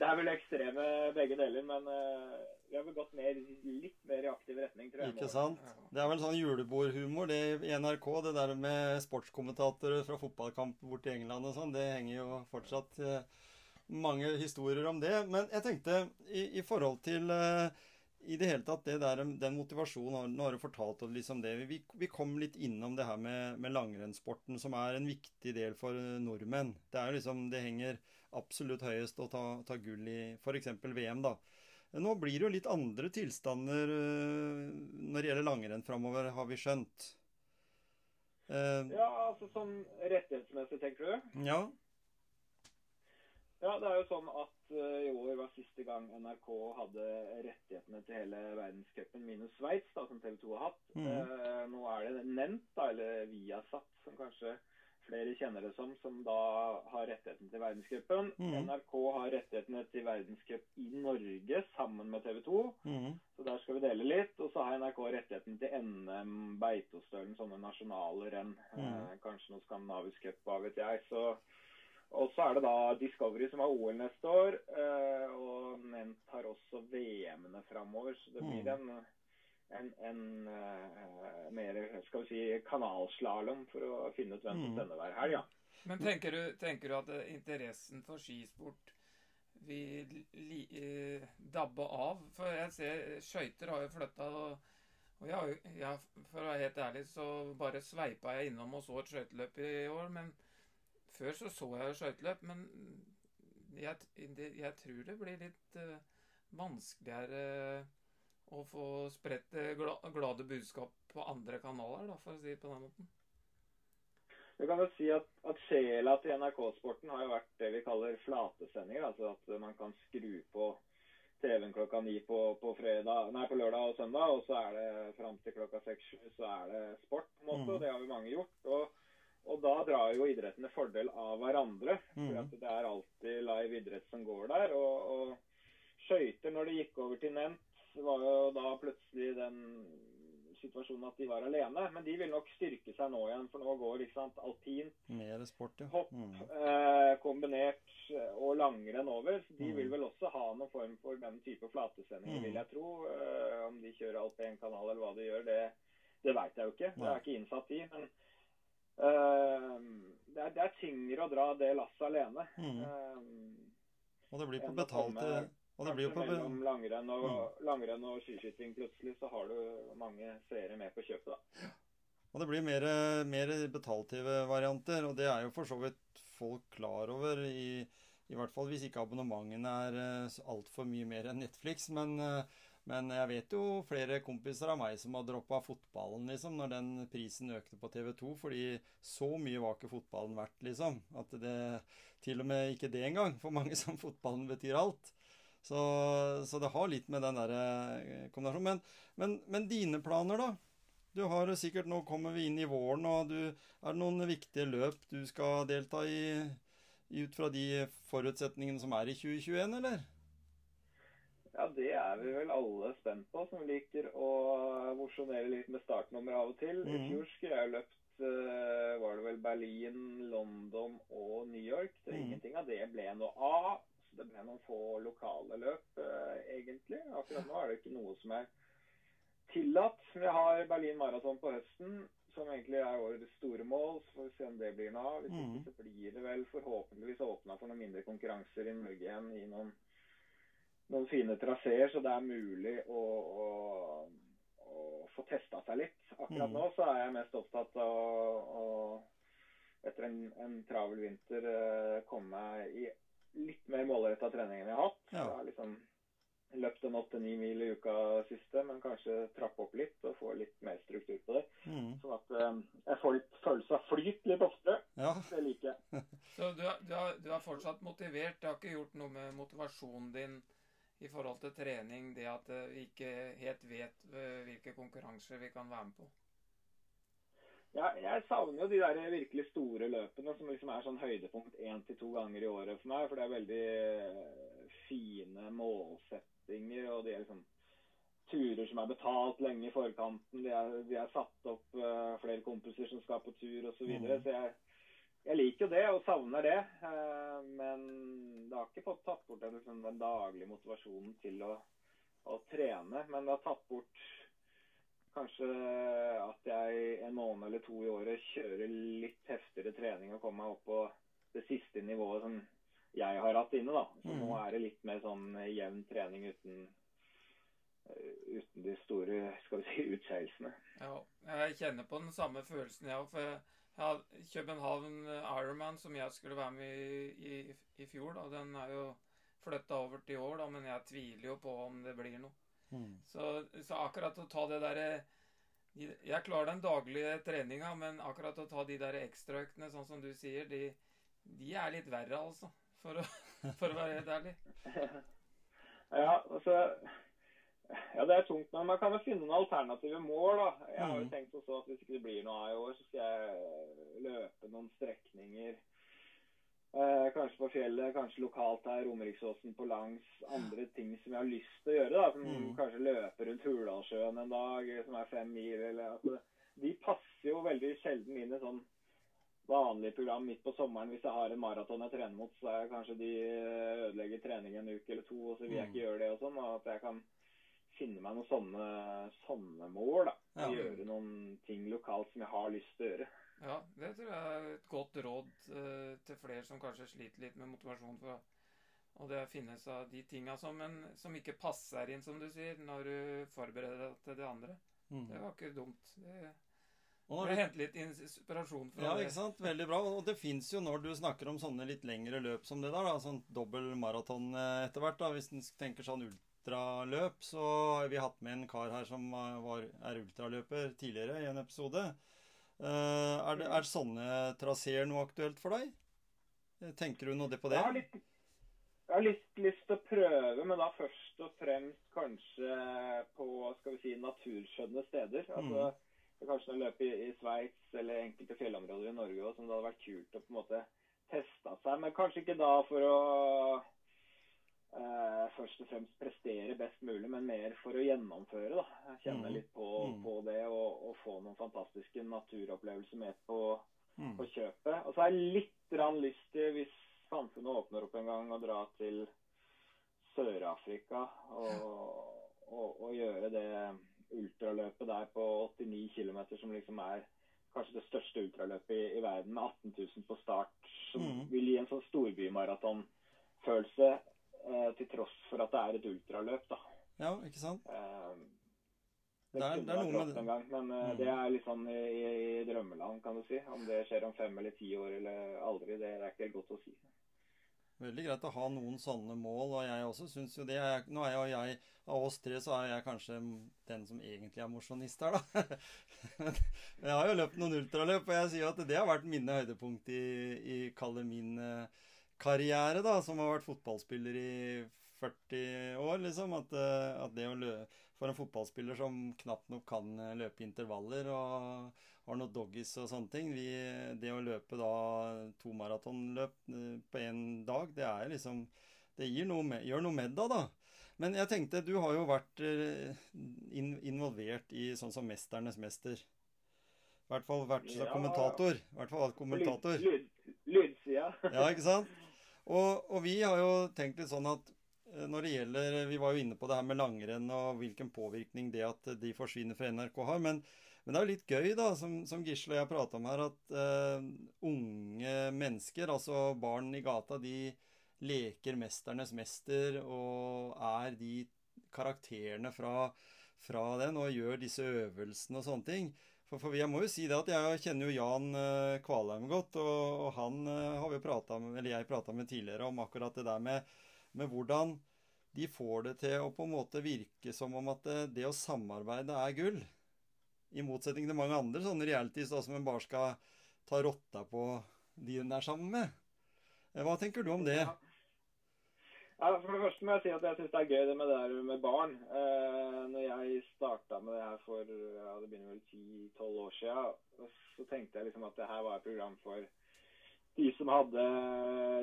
det er vel ekstreme begge deler, men uh, vi har vel gått mer, litt mer i aktiv retning, tror jeg. Ikke sant? Det er vel sånn julebordhumor det i NRK, det der med sportskommentatorer fra fotballkamp borti England og sånn. Det henger jo fortsatt uh, mange historier om det. Men jeg tenkte i, i forhold til uh, i det hele tatt, det der, den motivasjonen har- Nå har du fortalt oss liksom det. Vi, vi kom litt innom det her med, med langrennssporten, som er en viktig del for nordmenn. Det er liksom, det henger absolutt høyest å ta, ta gull i f.eks. VM, da. Nå blir det jo litt andre tilstander øh, når det gjelder langrenn framover, har vi skjønt. Eh, Ja, altså sånn rettighetsmessig, tenker du? ja. Ja, det er jo sånn at eh, i år var siste gang NRK hadde rettighetene til hele verdenscupen minus Sveits, som TV 2 har hatt. Eh, nå er det Nent, da, eller Viasat, som kanskje flere kjenner det som, som da har rettigheten til verdenscupen. Mm. NRK har rettighetene til verdenscup i Norge sammen med TV 2. Mm. Så der skal vi dele litt. Og så har NRK rettigheten til NM, Beitostølen, sånne nasjonale renn. Mm. Eh, kanskje noe skandinavisk cup, hva vet jeg. Så, og så er det da Discovery som har OL neste år. Eh, og Nent har også VM-ene framover. Så det blir en, en, en uh, mer skal vi si, kanalslalåm for å finne ut hvem som sender hver helg. Ja. Men tenker du, tenker du at eh, interessen for skisport vil li, eh, dabbe av? For jeg ser skøyter har jo flytta og, og jeg, jeg, For å være helt ærlig så bare sveipa jeg innom og så et skøyteløp i år. Men før så så jeg skøyteløp. Men jeg, jeg tror det blir litt eh, vanskeligere å få spredt det glade budskap på andre kanaler, da, for å si det på den måten. Du kan jo si at, at sjela til NRK-sporten har jo vært det vi kaller flatesendinger. Altså at man kan skru på TV-en klokka ni på, på, fredag, nei, på lørdag og søndag, og så er det fram til klokka seks-sju så er det sport. på en måte, mm. og Det har vi mange gjort. og Og da drar jo idrettene fordel av hverandre. For Mhm. det er alltid live idrett som går der. Og, og skøyter, når det gikk over til nevnt, var jo da plutselig den situasjonen at de var alene. Men de vil nok styrke seg nå igjen, for nå går ikke sant, alpint, Mer sport, ja. hopp, Mm. eh, kombinert eh, og langrenn over. Så de Mm. vil vel også ha noen form for den type flatesendinger, Mm. vil jeg tro. Eh, om de kjører alpin kanal eller hva de gjør, det, det veit jeg jo ikke. Det er ikke innsatt i. Men eh, det, er, det er tyngre å dra det lasset alene. Mm. Eh, Og det blir på betalte Og det blir jo på mellom langrenn og, Mm. langrenn og skiskyting plutselig, så har du mange seere med på kjøpet, da. Og det blir mer, mer TV-varianter, og det er jo for så vidt folk klar over, i, i hvert fall hvis ikke abonnementene er altfor mye mer enn Netflix. Men, eh, men jeg vet jo flere kompiser av meg som har droppa fotballen, liksom, når den prisen økte på TV2, fordi så mye var ikke fotballen verdt, liksom. At det til og med ikke det engang, for mange som fotballen betyr alt. Så, så det har litt med den der kombinasjonen. Men, men, men dine planer, da? Du har sikkert Nå kommer vi inn i våren, og du, er det noen viktige løp du skal delta i ut fra de forutsetningene som er i 2021, eller? Ja, det er vi vel alle spent på, som liker å mosjonere litt med startnummer av og til. I Mhm. fjor skulle jeg løpt eh, var det vel Berlin, London og New York. Det, Mhm. Ingenting av det ble noe av. Det ble noen få lokale løp, eh, egentlig. Akkurat nå er det ikke noe som er tillatt. Vi har Berlin Marathon på høsten, som egentlig er årets store mål. Så får vi se om det blir noe av. Hvis ikke så blir det vel forhåpentligvis åpna for noen mindre konkurranser i Norge igjen i noen noen fine traseer, så det er mulig å, å, å få testa seg litt. Akkurat Mm. nå så er jeg mest opptatt av å, etter en, en travel vinter, eh, komme i litt mer målretta trening enn jeg har hatt. Ja. Jeg har liksom løpt en åtte-ni mil i uka siste, men kanskje trappe opp litt og få litt mer struktur på det. Mm. Sånn at um, jeg får litt følelse av flyt litt oftere. Ja. (laughs) Det liker jeg. (laughs) Så du, er- du, er, du er fortsatt motivert? Det har ikke gjort noe med motivasjonen din i forhold til trening, det at eh, vi ikke helt vet eh, hvilke konkurranser vi kan være med på? Ja, jeg savner jo de der virkelig store løpene som liksom er sånn høydepunkt én til to ganger i året for meg. For det er veldig eh, fine målsettinger, og de er liksom turer som er betalt lenge i forkanten. De er, de er satt opp uh, flere kompiser som skal på tur osv. Så, videre. Mm. så jeg, jeg liker jo det og savner det. Uh, men det har ikke fått tatt bort den, liksom, den daglige motivasjonen til å, å trene. Men det har tatt bort Kanskje at jeg en måned eller to i året kjører litt heftigere trening og kommer meg opp på det siste nivået som jeg har hatt inne. da. Så Mm. Nå er det litt mer sånn jevn trening uten, eh, uten de store skal vi si, utskeielsene. Ja, jeg kjenner på den samme følelsen, jeg òg. For jeg hadde København Ironman, som jeg skulle være med i, i, i fjor, da, den er jo flytta over til i år, da, men jeg tviler jo på om det blir noe. Mm. Så, så akkurat å ta det derre Jeg klarer den daglige treninga, men akkurat å ta de der ekstraøktene, sånn som du sier, de, de er litt verre, altså. For å, (laughs) for å være helt ærlig. (laughs) Ja, altså Ja, det er tungt, men man kan jo finne noen alternative mål, da. Jeg har jo Mm. tenkt også at hvis ikke det blir noe av i år, så skal jeg løpe noen strekninger. Eh, kanskje på fjellet, kanskje lokalt her, Romeriksåsen på langs. Andre ting som jeg har lyst til å gjøre. da, som Mm. Kanskje løpe rundt Hurdalssjøen en dag, som er fem mil. eller det, De passer jo veldig sjelden inn i sånn vanlig program midt på sommeren. Hvis jeg har en maraton jeg trener mot, så er kanskje de eh, ødelegger trening en uke eller to, og så vil jeg Mm. ikke gjøre det og sånn. og At jeg kan finne meg noen sånne, sånne mål. da, Ja. Gjøre noen ting lokalt som jeg har lyst til å gjøre. Ja, det tror jeg er et godt råd uh, til flere som kanskje sliter litt med motivasjon. For, og det finnes av de tinga som, som ikke passer inn, som du sier, når du forbereder deg til det andre. Mm. Det var ikke dumt. Det, Og når du henter litt inspirasjon fra Ja, det. ikke sant? Veldig bra. Og det fins jo når du snakker om sånne litt lengre løp som det der, da, sånn dobbel maraton eh, etter hvert, da, hvis en tenker sånn ultraløp, så har vi hatt med en kar her som var, er ultraløper tidligere i en episode. Eh, er, det, er sånne traseer noe aktuelt for deg? Eh, Tenker du noe på det? Jeg har litt, jeg har litt lyst til å prøve, men da først og fremst kanskje på skal vi si, naturskjønne steder. Altså, det er kanskje noen løp i, i Sveits eller enkelte fjellområder i Norge også, som det hadde vært kult å på en måte teste seg. Men kanskje ikke da for å eh, først og fremst prestere best mulig, men mer for å gjennomføre. da. Kjenne Mhm. litt på, mm. på det og, og få noen fantastiske naturopplevelser med på, Mm. på kjøpet. Og så har jeg litt lyst til, hvis samfunnet åpner opp en gang, å dra til Sør-Afrika og, og, og gjøre det ultraløpet der på 89 km, som liksom er kanskje det største ultraløpet i, i verden, med 18 000 på start, som mm. vil gi en sånn storbymaratonfølelse, til tross for at det er et ultraløp. da. Ja, ikke sant? Eh, Det er- kunne det er vært med det. en gang, men eh, Mm. det er litt sånn i, i, drømmeland, kan du si. Om det skjer om fem eller ti år eller aldri, det er ikke helt godt å si. Veldig greit å ha noen sånne mål, og jeg også synes jo det. Er, nå er jo jeg Av oss tre så er jeg kanskje den som egentlig er mosjonist her, da. (laughs) Men jeg har jo løpt noen ultraløp, og jeg sier jo at det har vært mine høydepunkt i, i kalle min eh, karriere, da, som har vært fotballspiller i 40 år, liksom. At, eh, at det å løpe For en fotballspiller som knapt nok kan eh, løpe intervaller og har noen doggies og sånne ting vi, Det å løpe da to maratonløp eh, på én dag, det er liksom Det noe med, gjør noe med deg, da. Men jeg tenkte, du har jo vært in, involvert i sånn som 'Mesternes mester'. I hvert fall vært Ja. kommentator. I hvert fall vært kommentator. Lyd, lyd, lydsida. Ja, ikke sant? Og, og vi har jo tenkt litt sånn at eh, når det gjelder Vi var jo inne på det her med langrenn og hvilken påvirkning det at de forsvinner fra NRK har. Men, men det er jo litt gøy, da, som, som Gisle og jeg prata om her, at uh, unge mennesker, altså barn i gata, de leker 'Mesternes mester' og er de karakterene fra, fra den og gjør disse øvelsene og sånne ting. For, for jeg må jo si det at jeg kjenner jo Jan eh, Kvalheim godt, og, og han eh, har vi jo pratet med, eller jeg prata med tidligere om akkurat det der med, med hvordan de får det til å på en måte virke som om at det, det å samarbeide er gull. I motsetning til mange andre sånne realities da, som en bare skal ta rotta på de hun er sammen med. Eh, Hva tenker du om det? Ja. For det første må jeg si at jeg syns det er gøy det med det der med barn. Eh, når jeg starta med det her for ja, det begynner vel 10-12 år siden, så tenkte jeg liksom at det her var et program for de som hadde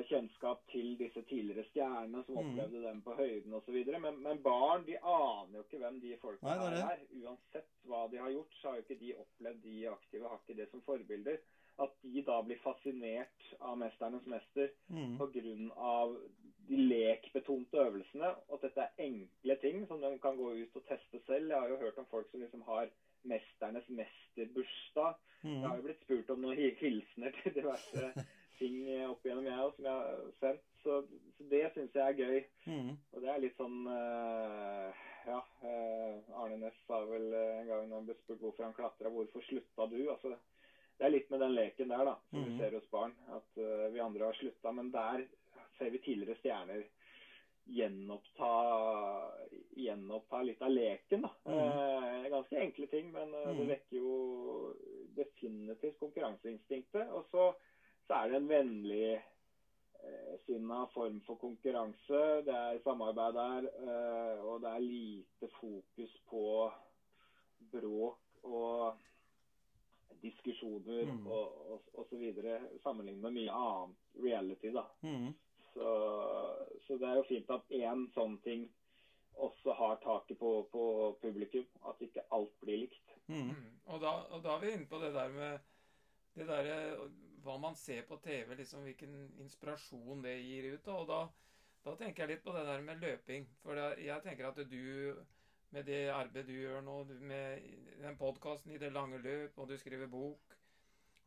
kjennskap til disse tidligere stjernene, som Mm. opplevde dem på høyden osv. Men, men barn de aner jo ikke hvem de folka Nei, det er er. Uansett hva de har gjort, så har jo ikke de opplevd de aktive, har ikke det som forbilder. At de da blir fascinert av 'Mesternes mester' Mm. pga. De lekbetonte øvelsene. Og at dette er enkle ting som de kan gå ut og teste selv. Jeg har jo hørt om folk som liksom har 'Mesternes mesterbursdag'. Jeg har Mm. jo blitt spurt om noen hi- hilsener til diverse ting opp igjennom, jeg òg, som jeg har sendt. Så, så det syns jeg er gøy. Mm. Og det er litt sånn uh, Ja, uh, Arne Næss sa vel eh, en gang når han ble spurt hvorfor han klatra, 'Hvorfor slutta du?' Altså, det er litt med den leken der, da, som mm. vi ser hos barn. At uh, vi andre har slutta. Men der ser vi tidligere stjerner gjenoppta, gjenoppta litt av leken. da. Eh, ganske enkle ting, men eh, det Mhm. vekker jo definitivt konkurranseinstinktet. Og så, så er det en vennlig eh, sinna form for konkurranse. Det er samarbeid der, og det er lite fokus på bråk og diskusjoner Mm. og, og, og så videre, sammenlignet med mye annet reality. da. Mm. Så, så det er jo fint at én sånn ting også har taket på, på publikum. At ikke alt blir likt. Mm. Mm. Og, da, og da er vi inne på det der med det der, hva man ser på TV, liksom hvilken inspirasjon det gir ut. Og da, da tenker jeg litt på det der med løping. For det, jeg tenker at du, med det arbeidet du gjør nå, med den podkasten i det lange løp, og du skriver bok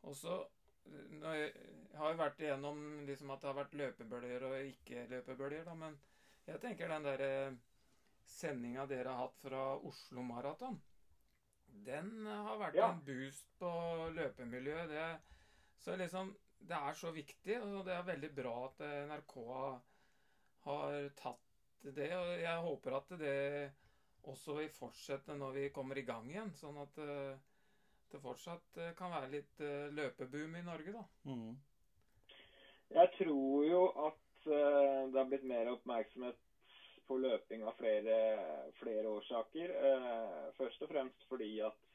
Og så Jeg har jo vært igjennom liksom at det har vært løpebølger og ikke-løpebølger, da, men jeg tenker den derre sendinga dere har hatt fra Oslo Maraton den har vært Ja. en boost på løpemiljøet. Det, så liksom, det er så viktig, og det er veldig bra at eh, NRK har, har tatt det. Og jeg håper at det også vil fortsette når vi kommer i gang igjen. Sånn at eh, det fortsatt eh, kan være litt eh, løpeboom i Norge, da. Mm. Jeg tror jo at eh, det har blitt mer oppmerksomhet på løping av flere, flere årsaker. Eh, først og fremst fordi at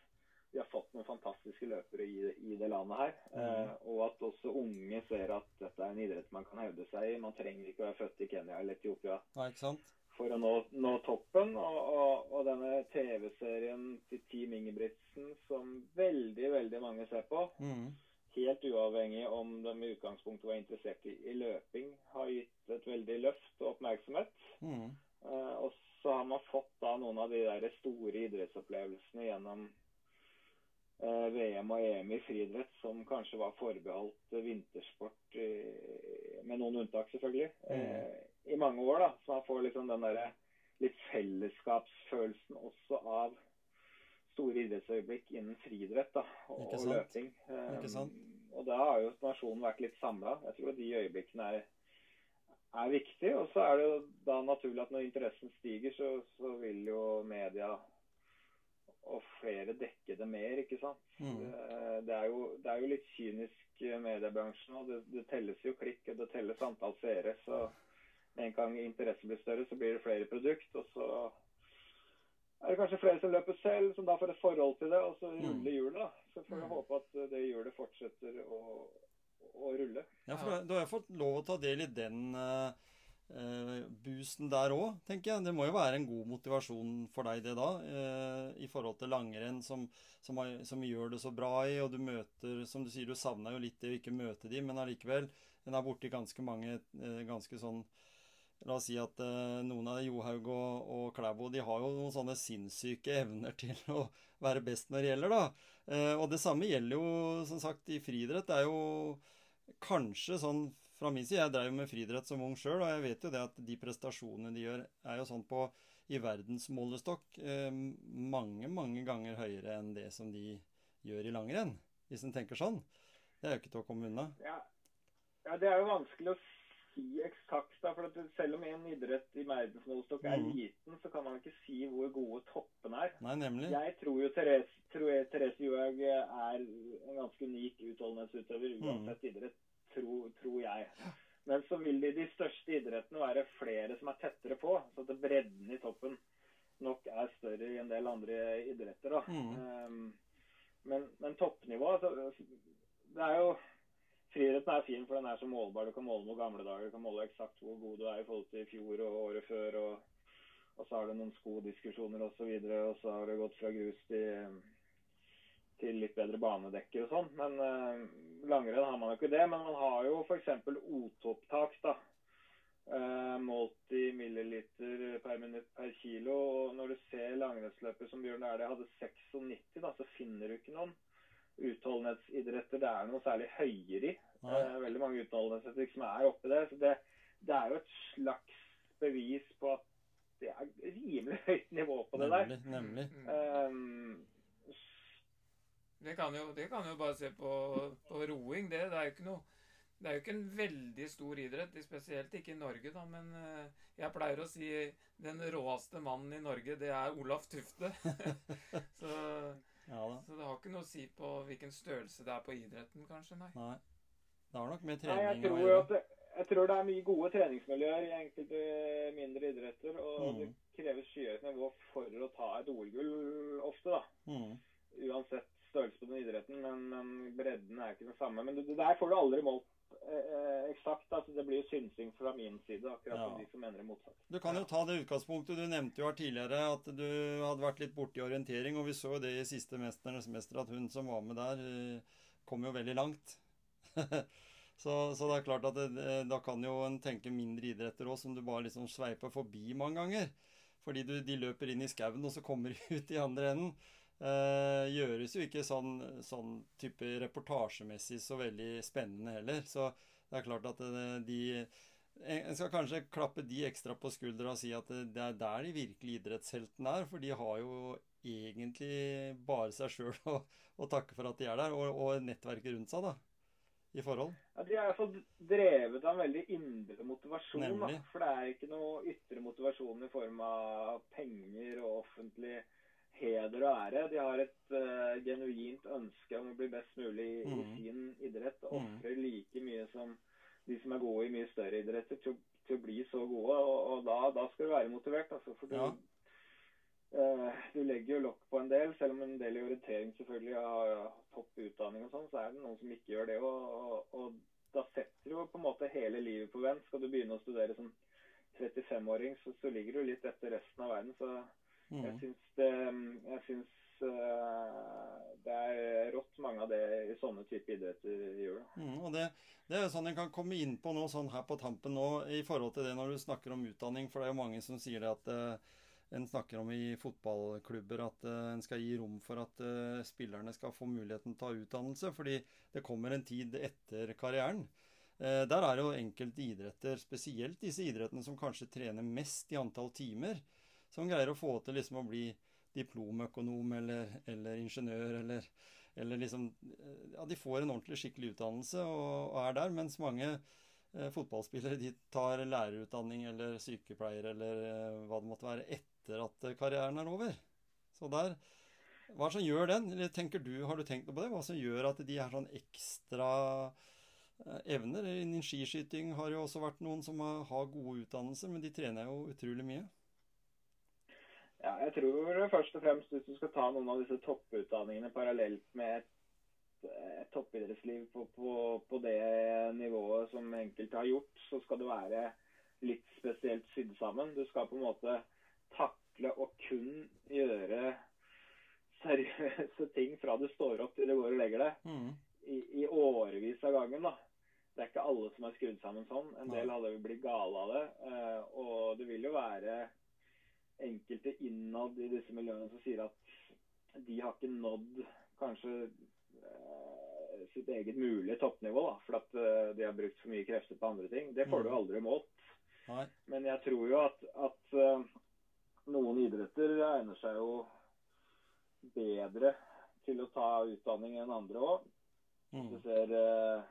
vi har fått noen fantastiske løpere i, i det landet her. Eh, og at også unge ser at dette er en idrett man kan hevde seg i. Man trenger ikke å være født i Kenya eller Etiopia Nei, ikke sant? For å nå, nå toppen. Og, og, og denne TV-serien til Team Ingebrigtsen som veldig, veldig mange ser på, Mm. helt uavhengig om de i utgangspunktet var interessert i, i løping, har gitt et veldig løft og oppmerksomhet. Mm. Eh, og så har man fått da noen av de der store idrettsopplevelsene gjennom eh, VM og EM i friidrett, som kanskje var forbeholdt eh, vintersport, eh, med noen unntak selvfølgelig, eh, i mange år. da, Så man får liksom den derre litt fellesskapsfølelsen også av store idrettsøyeblikk innen friidrett da, og, og løping. Sant? Og da har jo nasjonen vært litt samla. Jeg tror de øyeblikkene er er viktig. Og så er det jo da naturlig at når interessen stiger, så, så vil jo media og flere dekke det mer, ikke sant. Mm. Det, det, er jo, det er jo litt kynisk eh, mediebransjen, og det, det telles jo klikk, og det telles antall seere. Så med en gang interessen blir større, så blir det flere produkt, og så er det kanskje flere som løper selv, som da får et forhold til det, og så Mm. ruller hjulet. da. Så får vi Mm. håpe at det hjulet fortsetter å, å rulle. Ja, for du- har jo fått lov å ta del i den eh, eh, boosten der òg, tenker jeg. Det må jo være en god motivasjon for deg, det da, eh, i forhold til langrenn, som, som, som gjør det så bra i, og du møter Som du sier, du savna jo litt det å ikke møte de, men allikevel. En er borti ganske mange eh, ganske sånn La oss si at eh, noen av Johaug og, og Klæbo de har jo noen sånne sinnssyke evner til å være best når det gjelder, da. Eh, og det samme gjelder jo som sagt i friidrett. Det er jo kanskje sånn fra min side Jeg drev med friidrett som ung sjøl, og jeg vet jo det at de prestasjonene de gjør, er jo sånn på i verdensmålestokk eh, mange, mange ganger høyere enn det som de gjør i langrenn. Hvis en tenker sånn. Det er jo ikke til å komme unna. Ja. ja, det er jo vanskelig å si eksakt. da, for Selv om en idrett i verdensmålestokk er mm. liten, så kan man ikke si hvor gode toppene er. Nei, nemlig. Jeg tror jo Therese, tror jeg, Therese Johaug er en ganske unik utholdenhetsutøver uansett idrett, tro, tror jeg. Men så vil det i de største idrettene være flere som er tettere på, så at bredden i toppen nok er større i en del andre idretter. da. Mm. Um, men, men toppnivå altså, Det er jo Friidretten er fin, for den er så målbar. Du kan måle noen gamle dager. Du kan måle eksakt hvor god du er i forhold til i fjor og året før. Og, og så har det noen skodiskusjoner osv. Og, så videre, og så har det gått fra grus til, til litt bedre banedekker og sånn. Men eh, langrenn har man jo ikke det. Men man har jo f.eks. O2-opptak, da. Eh, målt i milliliter per minutt per kilo. Og når du ser langrennsløpet som Bjørn Dæhlie hadde 96, da, så finner du ikke noen utholdenhetsidretter det er noe særlig høyere i. Nei. er veldig mange utholdenhetsidretter som er oppi det. Så det, det er jo et slags bevis på at det er rimelig høyt nivå på det der. Nemlig. nemlig. Mm. Um, Det kan jo, det kan jo bare se på, på roing. Det, det er jo ikke noe det er jo ikke en veldig stor idrett, spesielt ikke i Norge, da. Men eh, jeg pleier å si den råeste mannen i Norge, det er Olaf Tufte. (laughs) så, Ja da. så det har ikke noe å si på hvilken størrelse det er på idretten, kanskje. Nei. Nei. Det har nok med Nei, jeg tror å gjøre. at det, jeg tror det er mye gode treningsmiljøer i enkelte mindre idretter. Og Mm. det kreves skyhøyt nivå for å ta et OL-gull ofte, da. Mm. Uansett størrelse på den idretten. Men, men bredden er ikke den samme. Men det, det der får du aldri målt eh, eh, eksakt. Altså, det blir jo synsing fra min side, akkurat som Ja. de som mener det motsatt. Du kan jo ta det utgangspunktet. Du nevnte jo her tidligere at du hadde vært litt borti orientering, og vi så jo det i siste 'Mesternes mester' at hun som var med der, eh, kom jo veldig langt. (laughs) så, så det er klart at det, da kan jo en tenke mindre idretter òg, som du bare liksom sveiper forbi mange ganger. Fordi du, de løper inn i skauen, og så kommer de (laughs) ut i andre enden. Eh, gjøres jo ikke sånn, sånn type reportasjemessig så veldig spennende heller. Så det er klart at det, de En skal kanskje klappe de ekstra på skuldra og si at det det er der de virkelige idrettsheltene er. For de har jo egentlig bare seg sjøl (laughs) å, å takke for at de er der, og, og nettverket rundt seg, da. I forhold. Ja, De er iallfall drevet av en veldig indre motivasjon. Da. For det er ikke noe ytre motivasjon i form av penger og offentlig heder og ære. De har et uh, genuint ønske om å bli best mulig i, i Mhm. sin idrett. Og ofrer ofrer like mye som de som er gode i mye større idretter, til, til å bli så gode. Og, og da, da skal du være motivert. Altså, for du, Ja. Eh, Du legger jo lokk på en del, selv om en del i orientering selvfølgelig har topp utdanning og sånn, så er det noen som ikke gjør det. Og, og, og da setter du på en måte hele livet på vent. Skal du begynne å studere som 35-åring, så, så ligger du litt etter resten av verden. Så jeg Mm. syns det Jeg syns eh, det er rått mange av det i sånne type idretter gjør. Mm, og det, det er jo sånn en kan komme inn på nå sånn her på tampen nå, i forhold til det når du snakker om utdanning. For det er jo mange som sier det at eh, en snakker om i fotballklubber at uh, en skal gi rom for at uh, spillerne skal få muligheten til å ta utdannelse. Fordi det kommer en tid etter karrieren. Uh, der er jo enkelte idretter, spesielt disse idrettene som kanskje trener mest i antall timer, som greier å få til liksom å bli diplomøkonom eller, eller ingeniør eller, eller liksom Ja, de får en ordentlig, skikkelig utdannelse og, og er der, mens mange fotballspillere de tar lærerutdanning eller sykepleier eller hva det måtte være etter at eh, karrieren er over. Så der Hva som gjør den? Eller tenker du, Har du tenkt noe på det? Hva som gjør at de har sånn ekstra eh, evner? Innen skiskyting har jo også vært noen som har, gode utdannelser, men de trener jo utrolig mye. Ja, jeg tror først og fremst hvis du skal ta noen av disse topputdanningene parallelt med et toppidrettsliv på, på, på det nivået som enkelte har gjort, så skal det være litt spesielt sydd sammen. Du skal på en måte takle å kun gjøre seriøse ting fra du står opp til du går og legger deg, Mm. i, i årevis av gangen. da. Det er ikke alle som er skrudd sammen sånn. En del hadde blitt gale av det. eh, Og det vil jo være enkelte innad i disse miljøene som sier at de har ikke nådd kanskje eh, sitt eget mulige toppnivå, da, for at eh, de har brukt for mye krefter på andre ting. Det får du Mm. aldri målt. Nei. Men jeg tror jo at, at noen idretter egner seg jo bedre til å ta utdanning enn andre òg. Du Mm. ser, uh,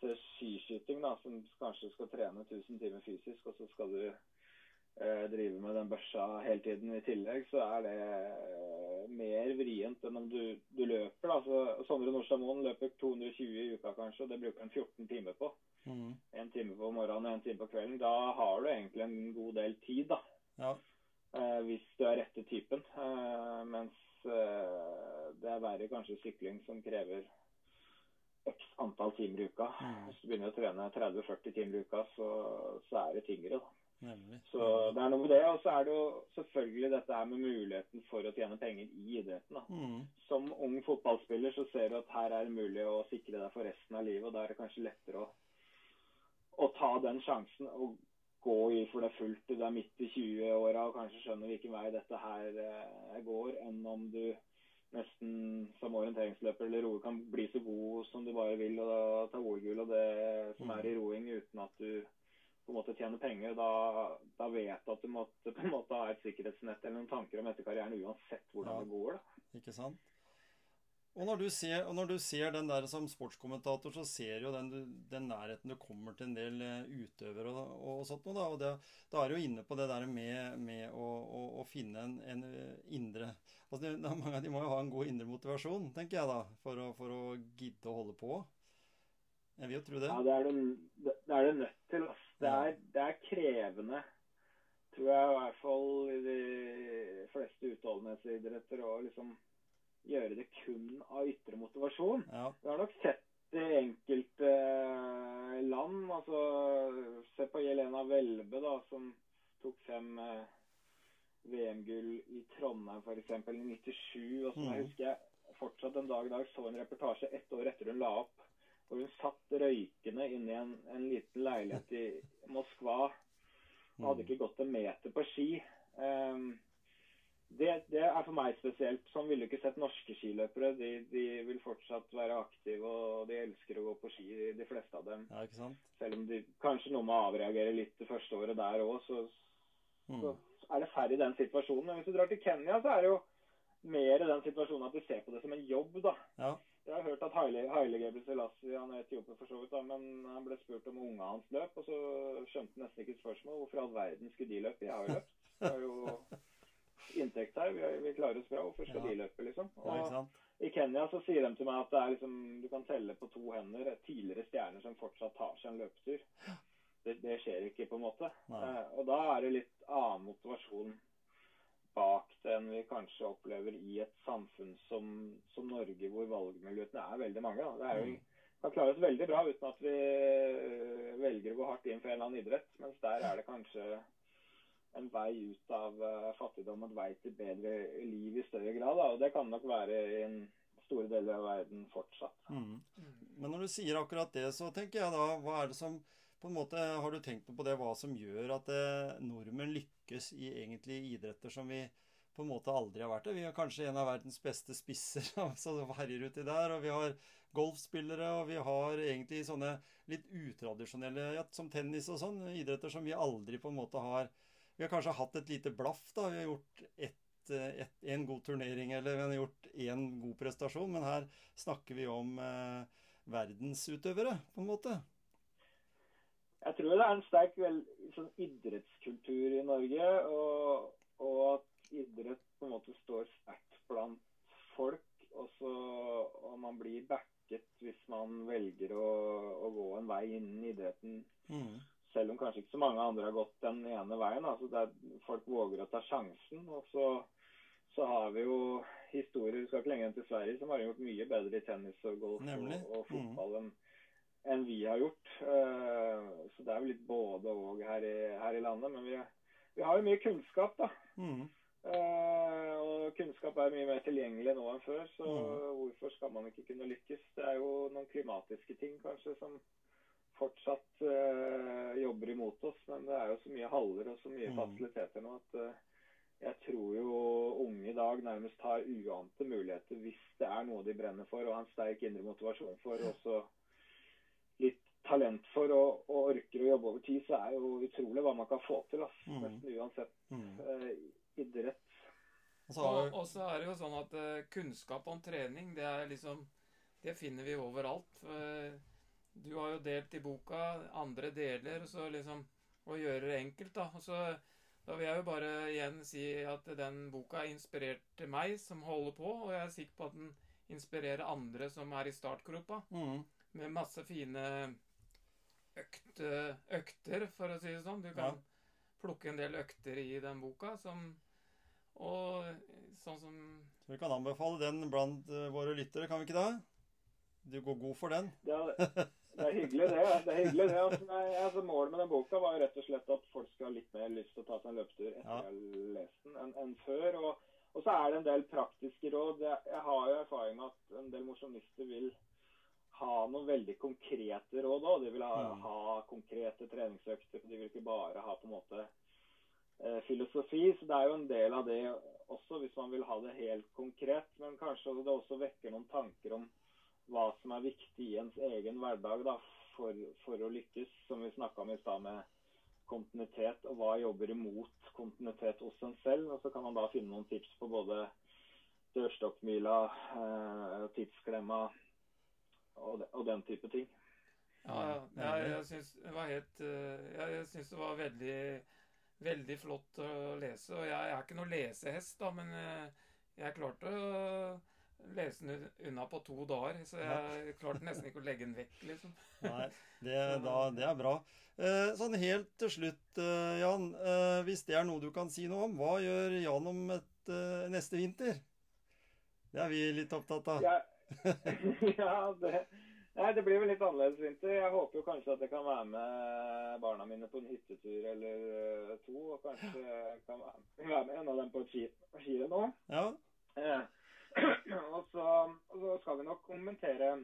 ser skiskyting, da, som kanskje skal trene 1000 timer fysisk, og så skal du uh, drive med den børsa hele tiden i tillegg, så er det uh, mer vrient enn om du, du løper. da. Så Sondre Nordstad Moen løper 220 i uka kanskje, og det bruker han 14 timer på. Mm. En time på morgenen og en time på kvelden. Da har du egentlig en god del tid, da. Ja. Eh, hvis du er rette typen. Eh, mens eh, det er verre kanskje sykling som krever x antall timer i uka. Mm. Hvis du begynner å trene 30-40 timer i uka, så, så er det tyngre. da. Så det er noe med det. Og så er det jo selvfølgelig dette her med muligheten for å tjene penger i idretten. da. Mm. Som ung fotballspiller så ser du at her er det mulig å sikre deg for resten av livet. og Da er det kanskje lettere å, å ta den sjansen og gå i for det fullt. Du er midt i 20-åra og kanskje skjønner hvilken vei dette her eh, går, enn om du nesten som orienteringsløper eller roer kan bli så god som du bare vil og ta OL-gull og det som er i roing uten at du på en måte tjener penger. Da, da vet du at du måtte på en måte ha et sikkerhetsnett eller noen tanker om etter karrieren uansett hvordan det går. da. Ikke sant? Og når, du ser, og når du ser den der som sportskommentator, så ser jo den, den nærheten du kommer til en del eh, utøvere og, og sånt noe, da. Og det, da er du jo inne på det der med, med å, å, å finne en, en eh, indre (laughs) altså mange, De må jo ha en god indre motivasjon, tenker jeg da, for å, for å gidde å holde på. Jeg vil jo tro det. Ja, det er det, det, det er det nødt til. Altså. Det er, det er krevende, tror jeg i hvert fall i de fleste utholdenhetsidretter, Og liksom gjøre det kun av ytre motivasjon. Ja. Vi har nok sett det i enkelte eh, land. altså Se på Jelena Welbe, da, som tok fem eh, VM-gull i Trondheim f.eks. i 97. og som jeg Mhm. husker jeg fortsatt en dag i dag så en reportasje ett år etter hun la opp, hvor hun satt røykende inne i en, en liten leilighet i (laughs) Moskva og hadde ikke gått en meter på ski. Ehm, det, det er for meg spesielt. Sånn ville du ikke sett norske skiløpere. De, de vil fortsatt være aktive, og de elsker å gå på ski, de fleste av dem. ja, ikke sant? Selv om de kanskje noen må avreagere litt det første året der òg, så, så Mm. er det færre i den situasjonen. Men hvis du drar til Kenya, så er det jo mer i den situasjonen at de ser på det som en jobb, da. Ja. Jeg har hørt at Haile, Haile Gebre Selassie, han er etioper for så vidt, da, men han ble spurt om unga hans løp, og så skjønte han nesten ikke spørsmål. Hvorfor i all verden skulle de løpe? Jeg har jo løpt. Det er jo inntekt her. Vi, vi klarer oss bra. Hvorfor skal Ja. de løpe, liksom? Og? I Kenya så sier de til meg at det er liksom, du kan telle på to hender tidligere stjerner som fortsatt tar seg en løpetur. Det, det skjer ikke, på en måte. Eh, og da er det litt annen motivasjon bak det enn vi kanskje opplever i et samfunn som, som Norge, hvor valgmulighetene er veldig mange. Da. Det er jo, vi kan klare oss veldig bra uten at vi eh, velger å gå hardt inn for en eller annen idrett, mens der er det kanskje en vei ut av uh, fattigdom, en vei til bedre liv i større grad. Da. Og det kan nok være i en store deler av verden fortsatt. Mm. Men når du sier akkurat det, så tenker jeg da Hva er det som på en måte, Har du tenkt på det, hva som gjør at eh, nordmenn lykkes i egentlig idretter som vi på en måte aldri har vært det? Vi er kanskje en av verdens beste spisser (laughs) som herjer uti der. Og vi har golfspillere, og vi har egentlig sånne litt utradisjonelle, ja, som tennis og sånn, idretter som vi aldri på en måte har Vi har kanskje hatt et lite blaff, da. Vi har gjort ett et, en god turnering eller vi har gjort én god prestasjon, men her snakker vi om eh, verdensutøvere, på en måte. Jeg tror det er en sterk vel, sånn idrettskultur i Norge, og, og, at idrett på en måte står sterkt blant folk. Og, så, og man blir backet hvis man velger å, å gå en vei innen idretten. Mm. Selv om kanskje ikke så mange andre har gått den ene veien. altså der Folk våger å ta sjansen. Og så, så har vi jo historier, vi skal ikke lenger til Sverige, som har gjort mye bedre i tennis og golf og, og, fotball enn enn vi har gjort. Uh, så det er jo litt både og her i, her i landet. Men vi, vi, har jo mye kunnskap, da. Mm. Uh, og kunnskap er mye mer tilgjengelig nå enn før, så mm. hvorfor skal man ikke kunne lykkes? Det er jo noen klimatiske ting kanskje som fortsatt uh, jobber imot oss, men det er jo så mye haller og så mye mm. fasiliteter nå at jeg tror jo unge i dag nærmest har uante muligheter hvis det er noe de brenner for og har en sterk indre motivasjon for. og så litt talent for og, og, orker å jobbe over tid, så er jo utrolig hva man kan få til. Altså. Mm. Nesten uansett mm. uh, idrett. Og, og, så er det jo sånn at uh, kunnskap om trening, det er liksom Det finner vi overalt. Uh, du har jo delt i boka andre deler, så liksom Å gjøre det enkelt, da. Og så da vil jeg jo bare igjen si at den boka inspirerte meg som holder på, og jeg er sikker på at den inspirerer andre som er i startgropa. Mm med masse fine økte, økter, for å si det sånn. Du kan ja. plukke en del økter i den boka som Og sånn som Så vi kan anbefale den blant uh, våre lyttere, kan vi ikke det? Du går god for den? Ja, (laughs) det, er hyggelig, det. det, er hyggelig det. Altså, altså, målet med den boka var jo rett og slett at folk skal ha litt mer lyst til å ta seg en løpetur etter ja. jeg har lest den, enn en før. Og, og, så er det en del praktiske råd. Jeg, jeg har jo erfaring med at en del mosjonister vil ha noen veldig konkrete råd òg. De vil ha, mm. ha, konkrete treningsøkter. De vil ikke bare ha på en måte eh, filosofi. Så det er jo en del av det også, hvis man vil ha det helt konkret. Men kanskje det også vekker noen tanker om hva som er viktig i ens egen hverdag da, for, for å lykkes, som vi snakka om i stad med kontinuitet, og hva jobber imot kontinuitet hos en selv. Og så kan man da finne noen tips på både dørstokkmila, eh, tidsklemma, og, og den type ting. Ja, ja. Jeg, syns det var helt eh, Jeg, jeg syns det var veldig, veldig flott å lese. Og jeg, jeg er ikke noe lesehest, da, men eh, jeg klarte å lese den unna på to dager. Så jeg (laughs) klarte nesten ikke å legge den vekk, liksom. Nei, det, da, det er bra. Eh, sånn helt til slutt, eh, Jan. Eh, hvis det er noe du kan si noe om, hva gjør Jan om et, neste vinter? Det er vi litt opptatt av. Ja. (laughs) ja, det, nei, det blir vel litt annerledes vinter. Jeg håper jo kanskje at jeg kan være med barna mine på en hyttetur eller to. Og kanskje kan være med en av dem på et skirenn nå. Ja. Og, så, og, så, skal vi nok kommentere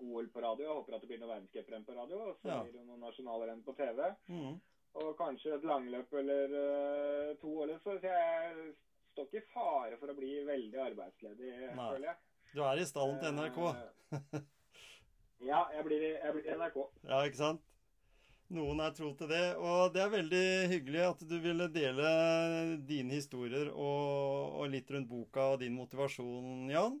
OL på radio. Jeg håper at det blir noe verdenscuprenn på radio. Og så ja. blir det noen nasjonale renn på TV. Mm. Og kanskje et langløp eller uh, to. Eller så, så jeg står ikke i fare for å bli veldig arbeidsledig, Nei. føler jeg. Du er i stallen til NRK. Eh, ja, jeg blir, jeg blir NRK. Ja, ikke sant? Noen er tro til det. Og det er veldig hyggelig at du ville dele dine historier og, og litt rundt boka og din motivasjon, Jan.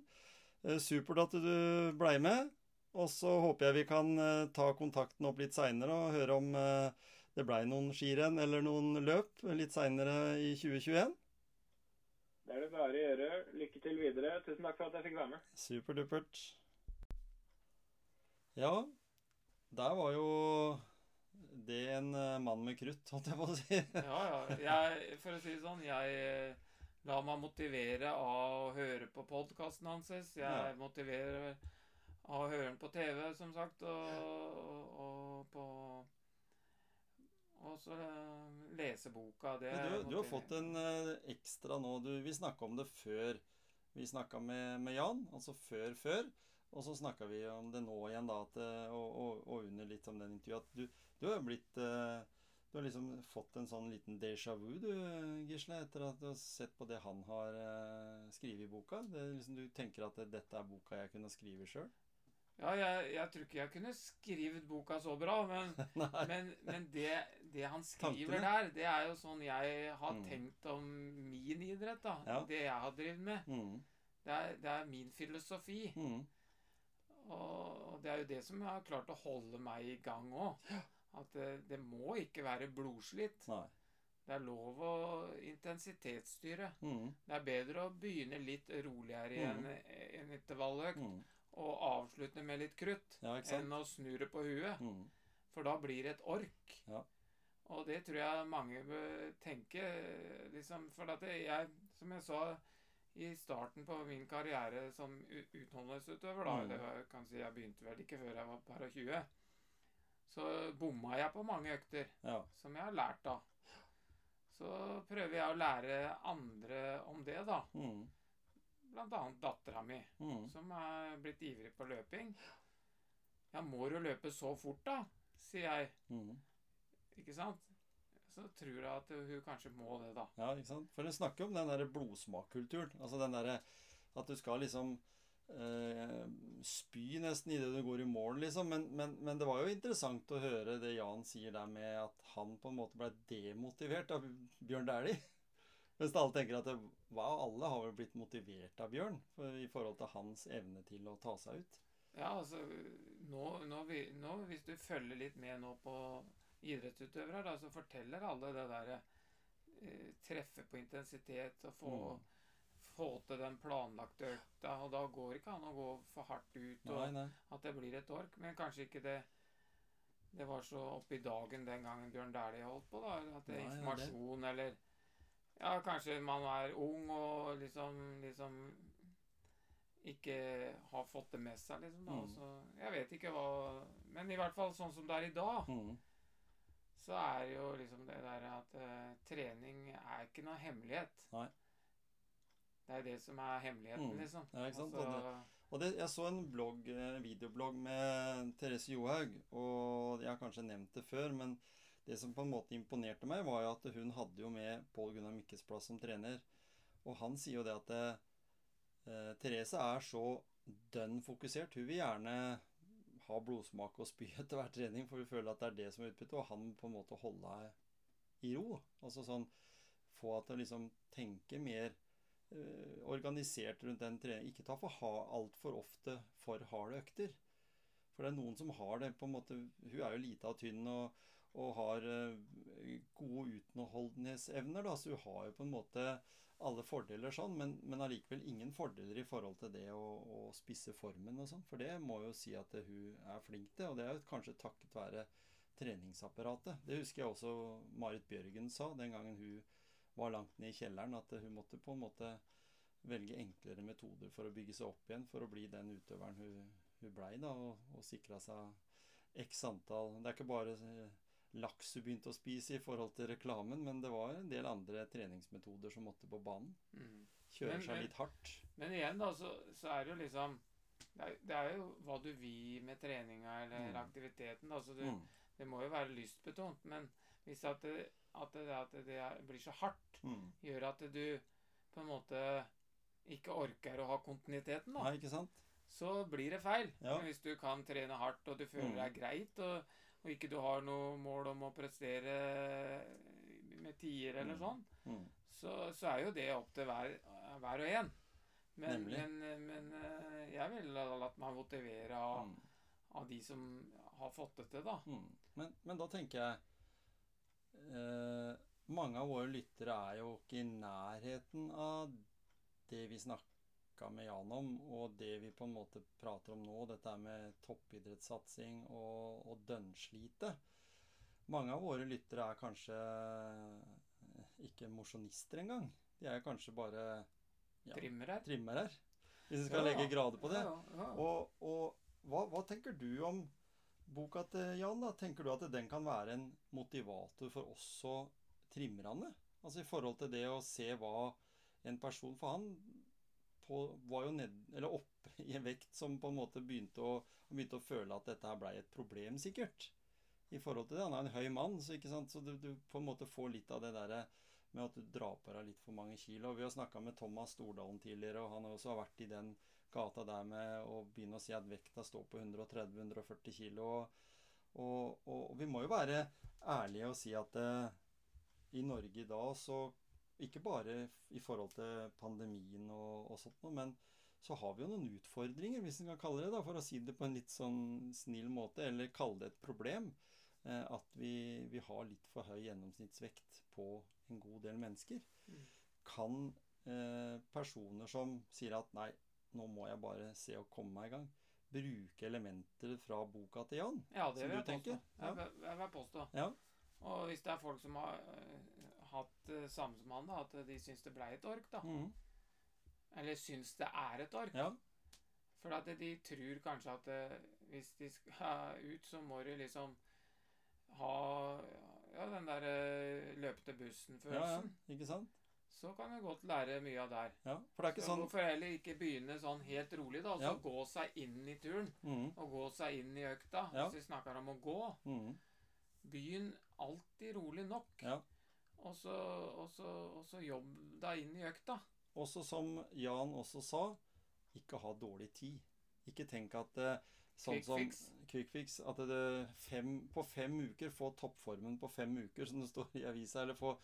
Eh, supert at du blei med. Og så håper jeg vi kan eh, ta kontakten opp litt seinere og høre om det blei noen skirenn eller noen løp litt seinere i 2021. Det er det bare å gjøre. Lykke til videre. Tusen takk for at jeg fikk være med. Superdupert. Ja, der var jo det er en eh, mann med krutt, holdt jeg på å si. (laughs) ja, ja. Jeg, for å si det sånn, jeg, lar meg motivere av å høre på podkasten hans. Jeg Ja. motiverer av å høre den på TV, som sagt, og, og, og på Og så eh, lese boka. Det du, du har fått en eh, ekstra nå. Du, vi snakka om det før vi snakka med, med Jan, altså før før. Og så snakka vi om det nå igjen, da, at, eh, og, og, og under litt om den intervjuet, at du, du har jo blitt eh, Du har liksom fått en sånn liten déjà vu, du, Gisle, etter at du har sett på det han har eh, skrevet i boka. Det liksom, du tenker at dette er boka jeg kunne skrive sjøl? Ja, jeg, jeg tror ikke jeg kunne skrevet boka så bra, men, (laughs) men, men det, det han skriver Tankene. der, det er jo sånn jeg har Mm. tenkt om min idrett, da. Ja. Det jeg har drevet med. Mm, Det er, det er min filosofi. mm, Og det er jo det som har klart å holde meg i gang òg. At det, det må ikke være blodslitt. nei. Det er lov å intensitetsstyre. Mm, Det er bedre å begynne litt roligere i en, en intervalløkt mm. og avslutte med litt krutt Ja, enn å snu det på huet. Mm, For da blir det et ork. Ja. Og det tror jeg mange bør tenke. Liksom, for at jeg, som jeg sa i starten på min karriere som utholdenhetsutøver, da, Mm. det var, kan si jeg begynte vel ikke før jeg var par og 20, så bomma jeg på mange økter ja. som jeg har lært av. Så prøver jeg å lære andre om det, da. Mm, Blant annet dattera mi, mm. som er blitt ivrig på løping. Ja, må du løpe så fort, da? sier jeg. Mm. Ikke sant? Så tror jeg at hun kanskje må det, da. Ja, ikke sant? For hun snakker om den der blodsmakkulturen. Altså den derre at du skal liksom eh, spy nesten idet du går i mål, liksom. Men, men, men det var jo interessant å høre det Jan sier der med at han på en måte ble demotivert av Bjørn Dæhlie. (laughs) Mens alle tenker at det, wow, alle har vel blitt motivert av Bjørn for, i forhold til hans evne til å ta seg ut. Ja, altså nå, nå, vi- nå Hvis du følger litt med nå på idrettsutøvere, da, så forteller alle det derre eh, Treffe på intensitet og få, Mm. Få til den planlagte økta. Og da går det ikke an å gå for hardt ut, og Nei, nei. at det blir et ork. Men kanskje ikke det det var så oppe i dagen den gangen Bjørn Dæhlie holdt på. da, At det er Nei, ja, informasjon eller Ja, kanskje man er ung og liksom, liksom ikke har fått det med seg, liksom. da, Mm. så Jeg vet ikke hva Men i hvert fall sånn som det er i dag, Mm. så er jo liksom det der at uh, trening er ikke noe hemmelighet. Nei. Det er det som er hemmeligheten, Mm. liksom. Ja, ikke sant? Altså, Og det, jeg så en blogg, videoblogg med Therese Johaug, og jeg har kanskje nevnt det før, men det som på en måte imponerte meg, var jo at hun hadde jo med Pål Gunnar Mikkelsplass som trener. Og han sier jo det at eh, Therese er så dønn fokusert. Hun vil gjerne ha blodsmak og spy (laughs) etter hver trening, for hun føler at det er det som er utbyttet, og han på en måte holde henne i ro. Altså sånn få henne til å liksom tenke mer organisert rundt den treningen. Ikke ta for altfor ofte for harde økter. For det er noen som har det på en måte Hun er jo lita og tynn og, og har eh, gode utenholdenhetsevner, så hun har jo på en måte alle fordeler sånn, men, men allikevel ingen fordeler i forhold til det å, å spisse formen og sånn. For det må jo si at hun er flink til, og det er jo kanskje takket være treningsapparatet. Det husker jeg også Marit Bjørgen sa den gangen hun var langt ned i kjelleren, at hun måtte på en måte velge enklere metoder for å bygge seg opp igjen, for å bli den utøveren hun, hun blei, da, og, og sikra seg x antall Det er ikke bare eh, laks hun begynte å spise i forhold til reklamen, men det var en del andre treningsmetoder som måtte på banen. mm. Kjøre Men- seg litt hardt. Men igjen, da, så, så er det jo liksom det er, det er jo hva du vil med treninga eller Mm. aktiviteten. da, så du, Mm. Det må jo være lystbetont. Men hvis at det, at det, at det blir så hardt, Mm. gjør at du på en måte ikke orker å ha kontinuiteten, da, Nei, ikke sant? så blir det feil. Ja. Hvis du kan trene hardt, og du føler Mm. det er greit, og, og ikke du har noe mål om å prestere med tier eller Mm. sånn, Mm. så, så er jo det opp til hver, hver og en. Men, men, men eh, jeg ville latt meg motivere av, Mm. av de som har fått det til, da. Mm. Men, men da tenker jeg eh, Mange av våre lyttere er jo ikke i nærheten av det vi snakka med Jan om, og det vi på en måte prater om nå, dette med toppidrettssatsing og, og dønnslite. Mange av våre lyttere er kanskje ikke mosjonister engang. De er kanskje bare Ja. Trimmer her. Hvis vi skal Ja, legge grader på det. Ja, ja. Og, og hva, hva tenker du om boka til Jan? da? Tenker du at den kan være en motivator for også trimmerne? Altså i forhold til det å se hva en person For han på, var jo ned, eller oppe (laughs) i en vekt som på en måte begynte å, begynte å føle at dette her blei et problem, sikkert. I forhold til det. Han er en høy mann, så, så du, du på en måte får litt av det derre med at du drar på deg litt for mange kilo. Vi har snakka med Thomas Stordalen tidligere, og han også har vært i den gata der med å begynne å si at vekta står på 130-140 kilo. Og, og, og, vi må jo være ærlige og si at eh, i Norge i dag så Ikke bare i forhold til pandemien og, og sånt noe, men så har vi jo noen utfordringer, hvis en kan kalle det det, for å si det på en litt sånn snill måte, eller kalle det et problem. Eh, at vi, vi har litt for høy gjennomsnittsvekt på en god del mennesker. Mm. Kan eh, personer som sier at nei, nå må jeg bare se å komme meg i gang, bruke elementer fra boka til Jan? Ja, det Som vil du jeg påstå. tenker? Ja. Jeg, vil- jeg vil påstå. Ja. Og hvis det er folk som har øh, hatt det samme som han, da, at de syns det ble et ork, da. Mm. Eller syns det er et ork. ja. For at de tror kanskje at øh, hvis de skal ut, så må de liksom ha ja, den der løpende bussen-følelsen. ja, ja. Ikke sant? Så kan jeg godt lære mye av der. Ja. For det er ikke Så sånn hvorfor heller ikke begynne sånn helt rolig, da? Og så Ja. gå seg inn i turen. Mm. Og gå seg inn i økta. Ja. Hvis vi snakker om å gå. Mm. Begynn alltid rolig nok. Ja. Og så, og, så, og så jobb deg inn i økta. Også som Jan også sa, ikke ha dårlig tid. Ikke tenk at eh, sånn som. Quick fix. At det fem, på fem uker få toppformen på fem uker, som det står i avisa. Eller få,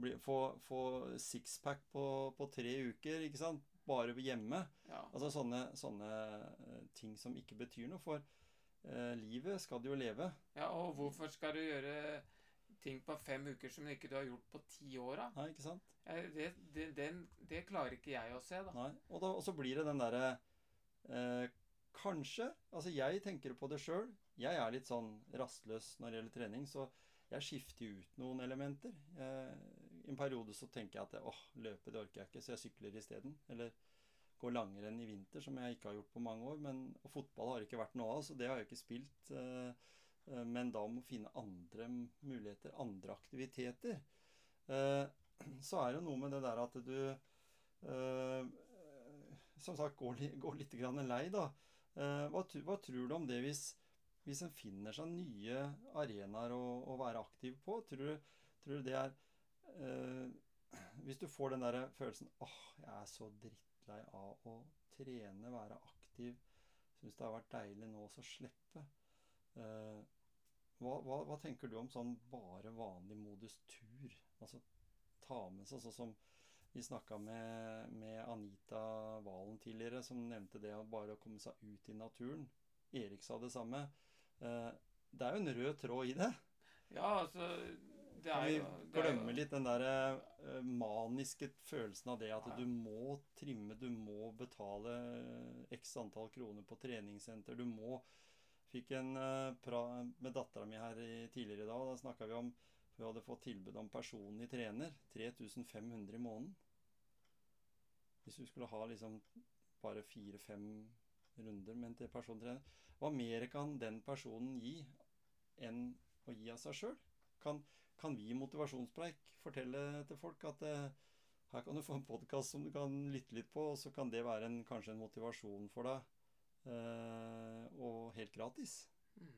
bli, få, få sixpack på, på tre uker, ikke sant? Bare hjemme. Ja. Altså sånne, sånne eh, ting som ikke betyr noe. For eh, livet skal du jo leve. ja, og hvorfor skal du gjøre ting på fem uker som ikke du har gjort på ti år? da? Nei, ikke sant? Det, det, den, det klarer ikke jeg å se, da. Nei. Og, da, og så blir det den derre eh, Kanskje Altså, jeg tenker på det sjøl. Jeg er litt sånn rastløs når det gjelder trening, så jeg skifter ut noen elementer. Eh, I en periode så tenker jeg at åh, løpe det orker jeg ikke, så jeg sykler isteden. Eller går langrenn i vinter, som jeg ikke har gjort på mange år. Men, og fotball har ikke vært noe av, så det har jeg ikke spilt. Eh, eh, men da må finne andre muligheter, andre aktiviteter. Eh, (clears throat) så er det noe med det der at du Som sagt, går, går litt grann lei, da. Hva, hva tror du om det hvis, hvis en finner seg nye arenaer å, å være aktiv på? Tror du, tror du det er Hvis du får den der følelsen åh, jeg er så drittlei av å trene, være aktiv, syns det har vært deilig nå å slippe. Eh, hva, hva, hva tenker du om sånn bare vanlig modus tur? Altså ta med seg sånn som vi snakka med, med Anita Valen tidligere, som nevnte det å bare komme seg ut i naturen. Erik sa det samme. Eh, det er jo en rød tråd i det. Ja, altså Kan vi jo glemme jo- litt den der uh, maniske følelsen av det at Ja. du må trimme, du må betale x antall kroner på treningssenter, du må Fikk en uh, pra med dattera mi her i, tidligere i dag, og da snakka vi om Hun hadde fått tilbud om personlig trener. 3500 i måneden. Hvis du skulle ha liksom bare fire-fem runder med en personlig trener. Hva mer kan den personen gi enn å gi av seg sjøl? Kan, kan vi i Motivasjonspreik fortelle til folk at eh, her kan du få en podkast som du kan lytte litt på, og så kan det være en, kanskje en motivasjon for deg, eh, og helt gratis? Mm.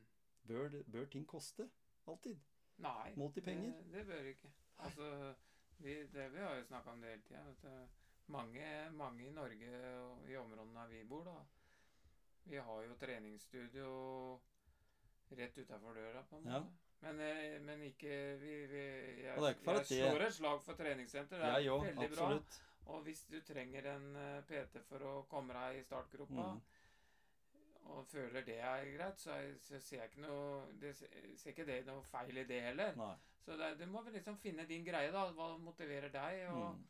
Bør, bør ting koste? Alltid. Nei, Målt i penger? Det, det bør ikke. Altså, vi, det, vi har jo snakka om det hele tida. Mange, mange i Norge og i områdene der vi bor, da. Vi har jo treningsstudio rett utafor døra, på en Ja. Men, eh, men ikke vi, vi, jeg, jeg det- slår et slag for treningssenter. Det er òg, veldig bra. Og hvis du trenger en eh, PT for å komme deg i startgropa, Mm. og føler det er greit, så, så ser jeg ikke noe det, ser ikke det noe feil i det heller. Nei. Så det, du må vel liksom finne din greie, da. Hva motiverer deg, og Mm.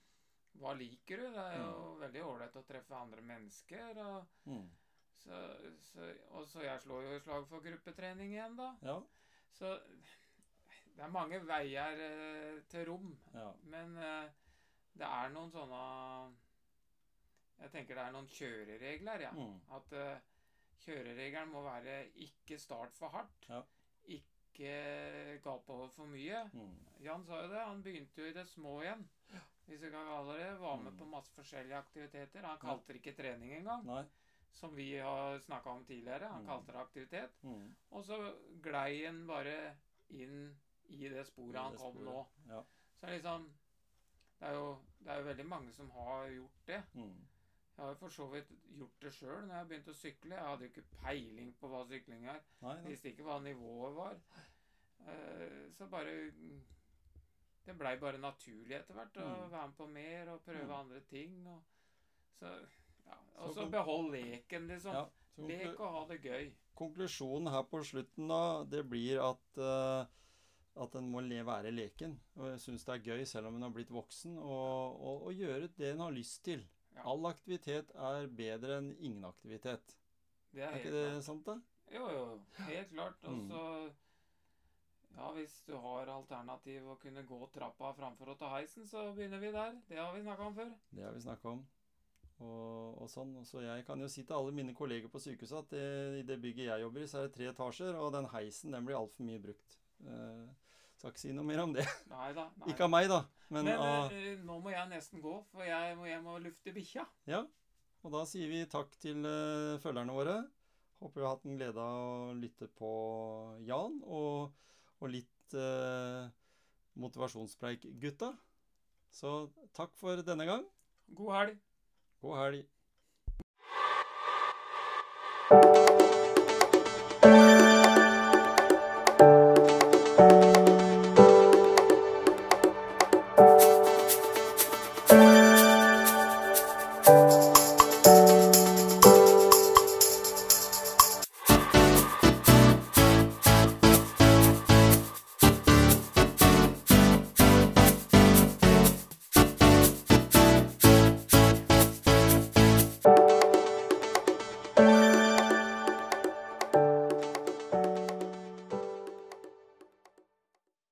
hva liker du? Det er jo veldig ålreit å treffe andre mennesker. Og Mm. så, så, og så jeg slår jo slag for gruppetrening igjen, da. Ja. Så det er mange veier eh, til rom. ja. Men eh, det er noen sånne Jeg tenker det er noen kjøreregler, ja. Mm. At eh, kjøreregelen må være ikke start for hardt. Ja. Ikke gape over for mye. Mm. Jan sa jo det. Han begynte jo i det små igjen. Hvis vi kan kalle det. Var med Mm. på masse forskjellige aktiviteter. Han kalte det ikke trening engang, Nei. Som vi har snakka om tidligere. Han Mm. kalte det aktivitet. Mm. Og så glei han bare inn i det sporet I han det kom sporet. nå. Ja. Så liksom det er, jo, det er jo veldig mange som har gjort det. Mm. Jeg har jo for så vidt gjort det sjøl når jeg begynte å sykle. Jeg hadde jo ikke peiling på hva sykling er. Nei, nei. Visste ikke hva nivået var. Eh, Så bare Det blei bare naturlig etter hvert å Mm. være med på mer og prøve Mm. andre ting. Og så ja. Og så behold leken, liksom. Ja, Lek og ha det gøy. Konklusjonen her på slutten da, det blir at uh, at en må le, være leken. Og jeg syns det er gøy, selv om en har blitt voksen, og, og, og gjøre det en har lyst til. Ja. All aktivitet er bedre enn ingen aktivitet. Det er Er ikke det klart. sant, da? Jo, jo. Helt klart. Og Mm. så Ja, hvis du har alternativ å kunne gå trappa framfor å ta heisen, så begynner vi der. Det har vi snakka om før. Det har vi snakka om. Og, og sånn. Så jeg kan jo si til alle mine kolleger på sykehuset at det, i det bygget jeg jobber i, så er det tre etasjer, og den heisen den blir altfor mye brukt. Eh, skal ikke si noe mer om det. Nei da. Ikke av meg, da. Men, Men av uh, nå må jeg nesten gå, for jeg må hjem og lufte bikkja. Ja. Og da sier vi takk til uh, følgerne våre. Håper vi har hatt en glede av å lytte på Jan og, og litt uh, motivasjonspreik-gutta. Så takk for denne gang. God helg. God helg.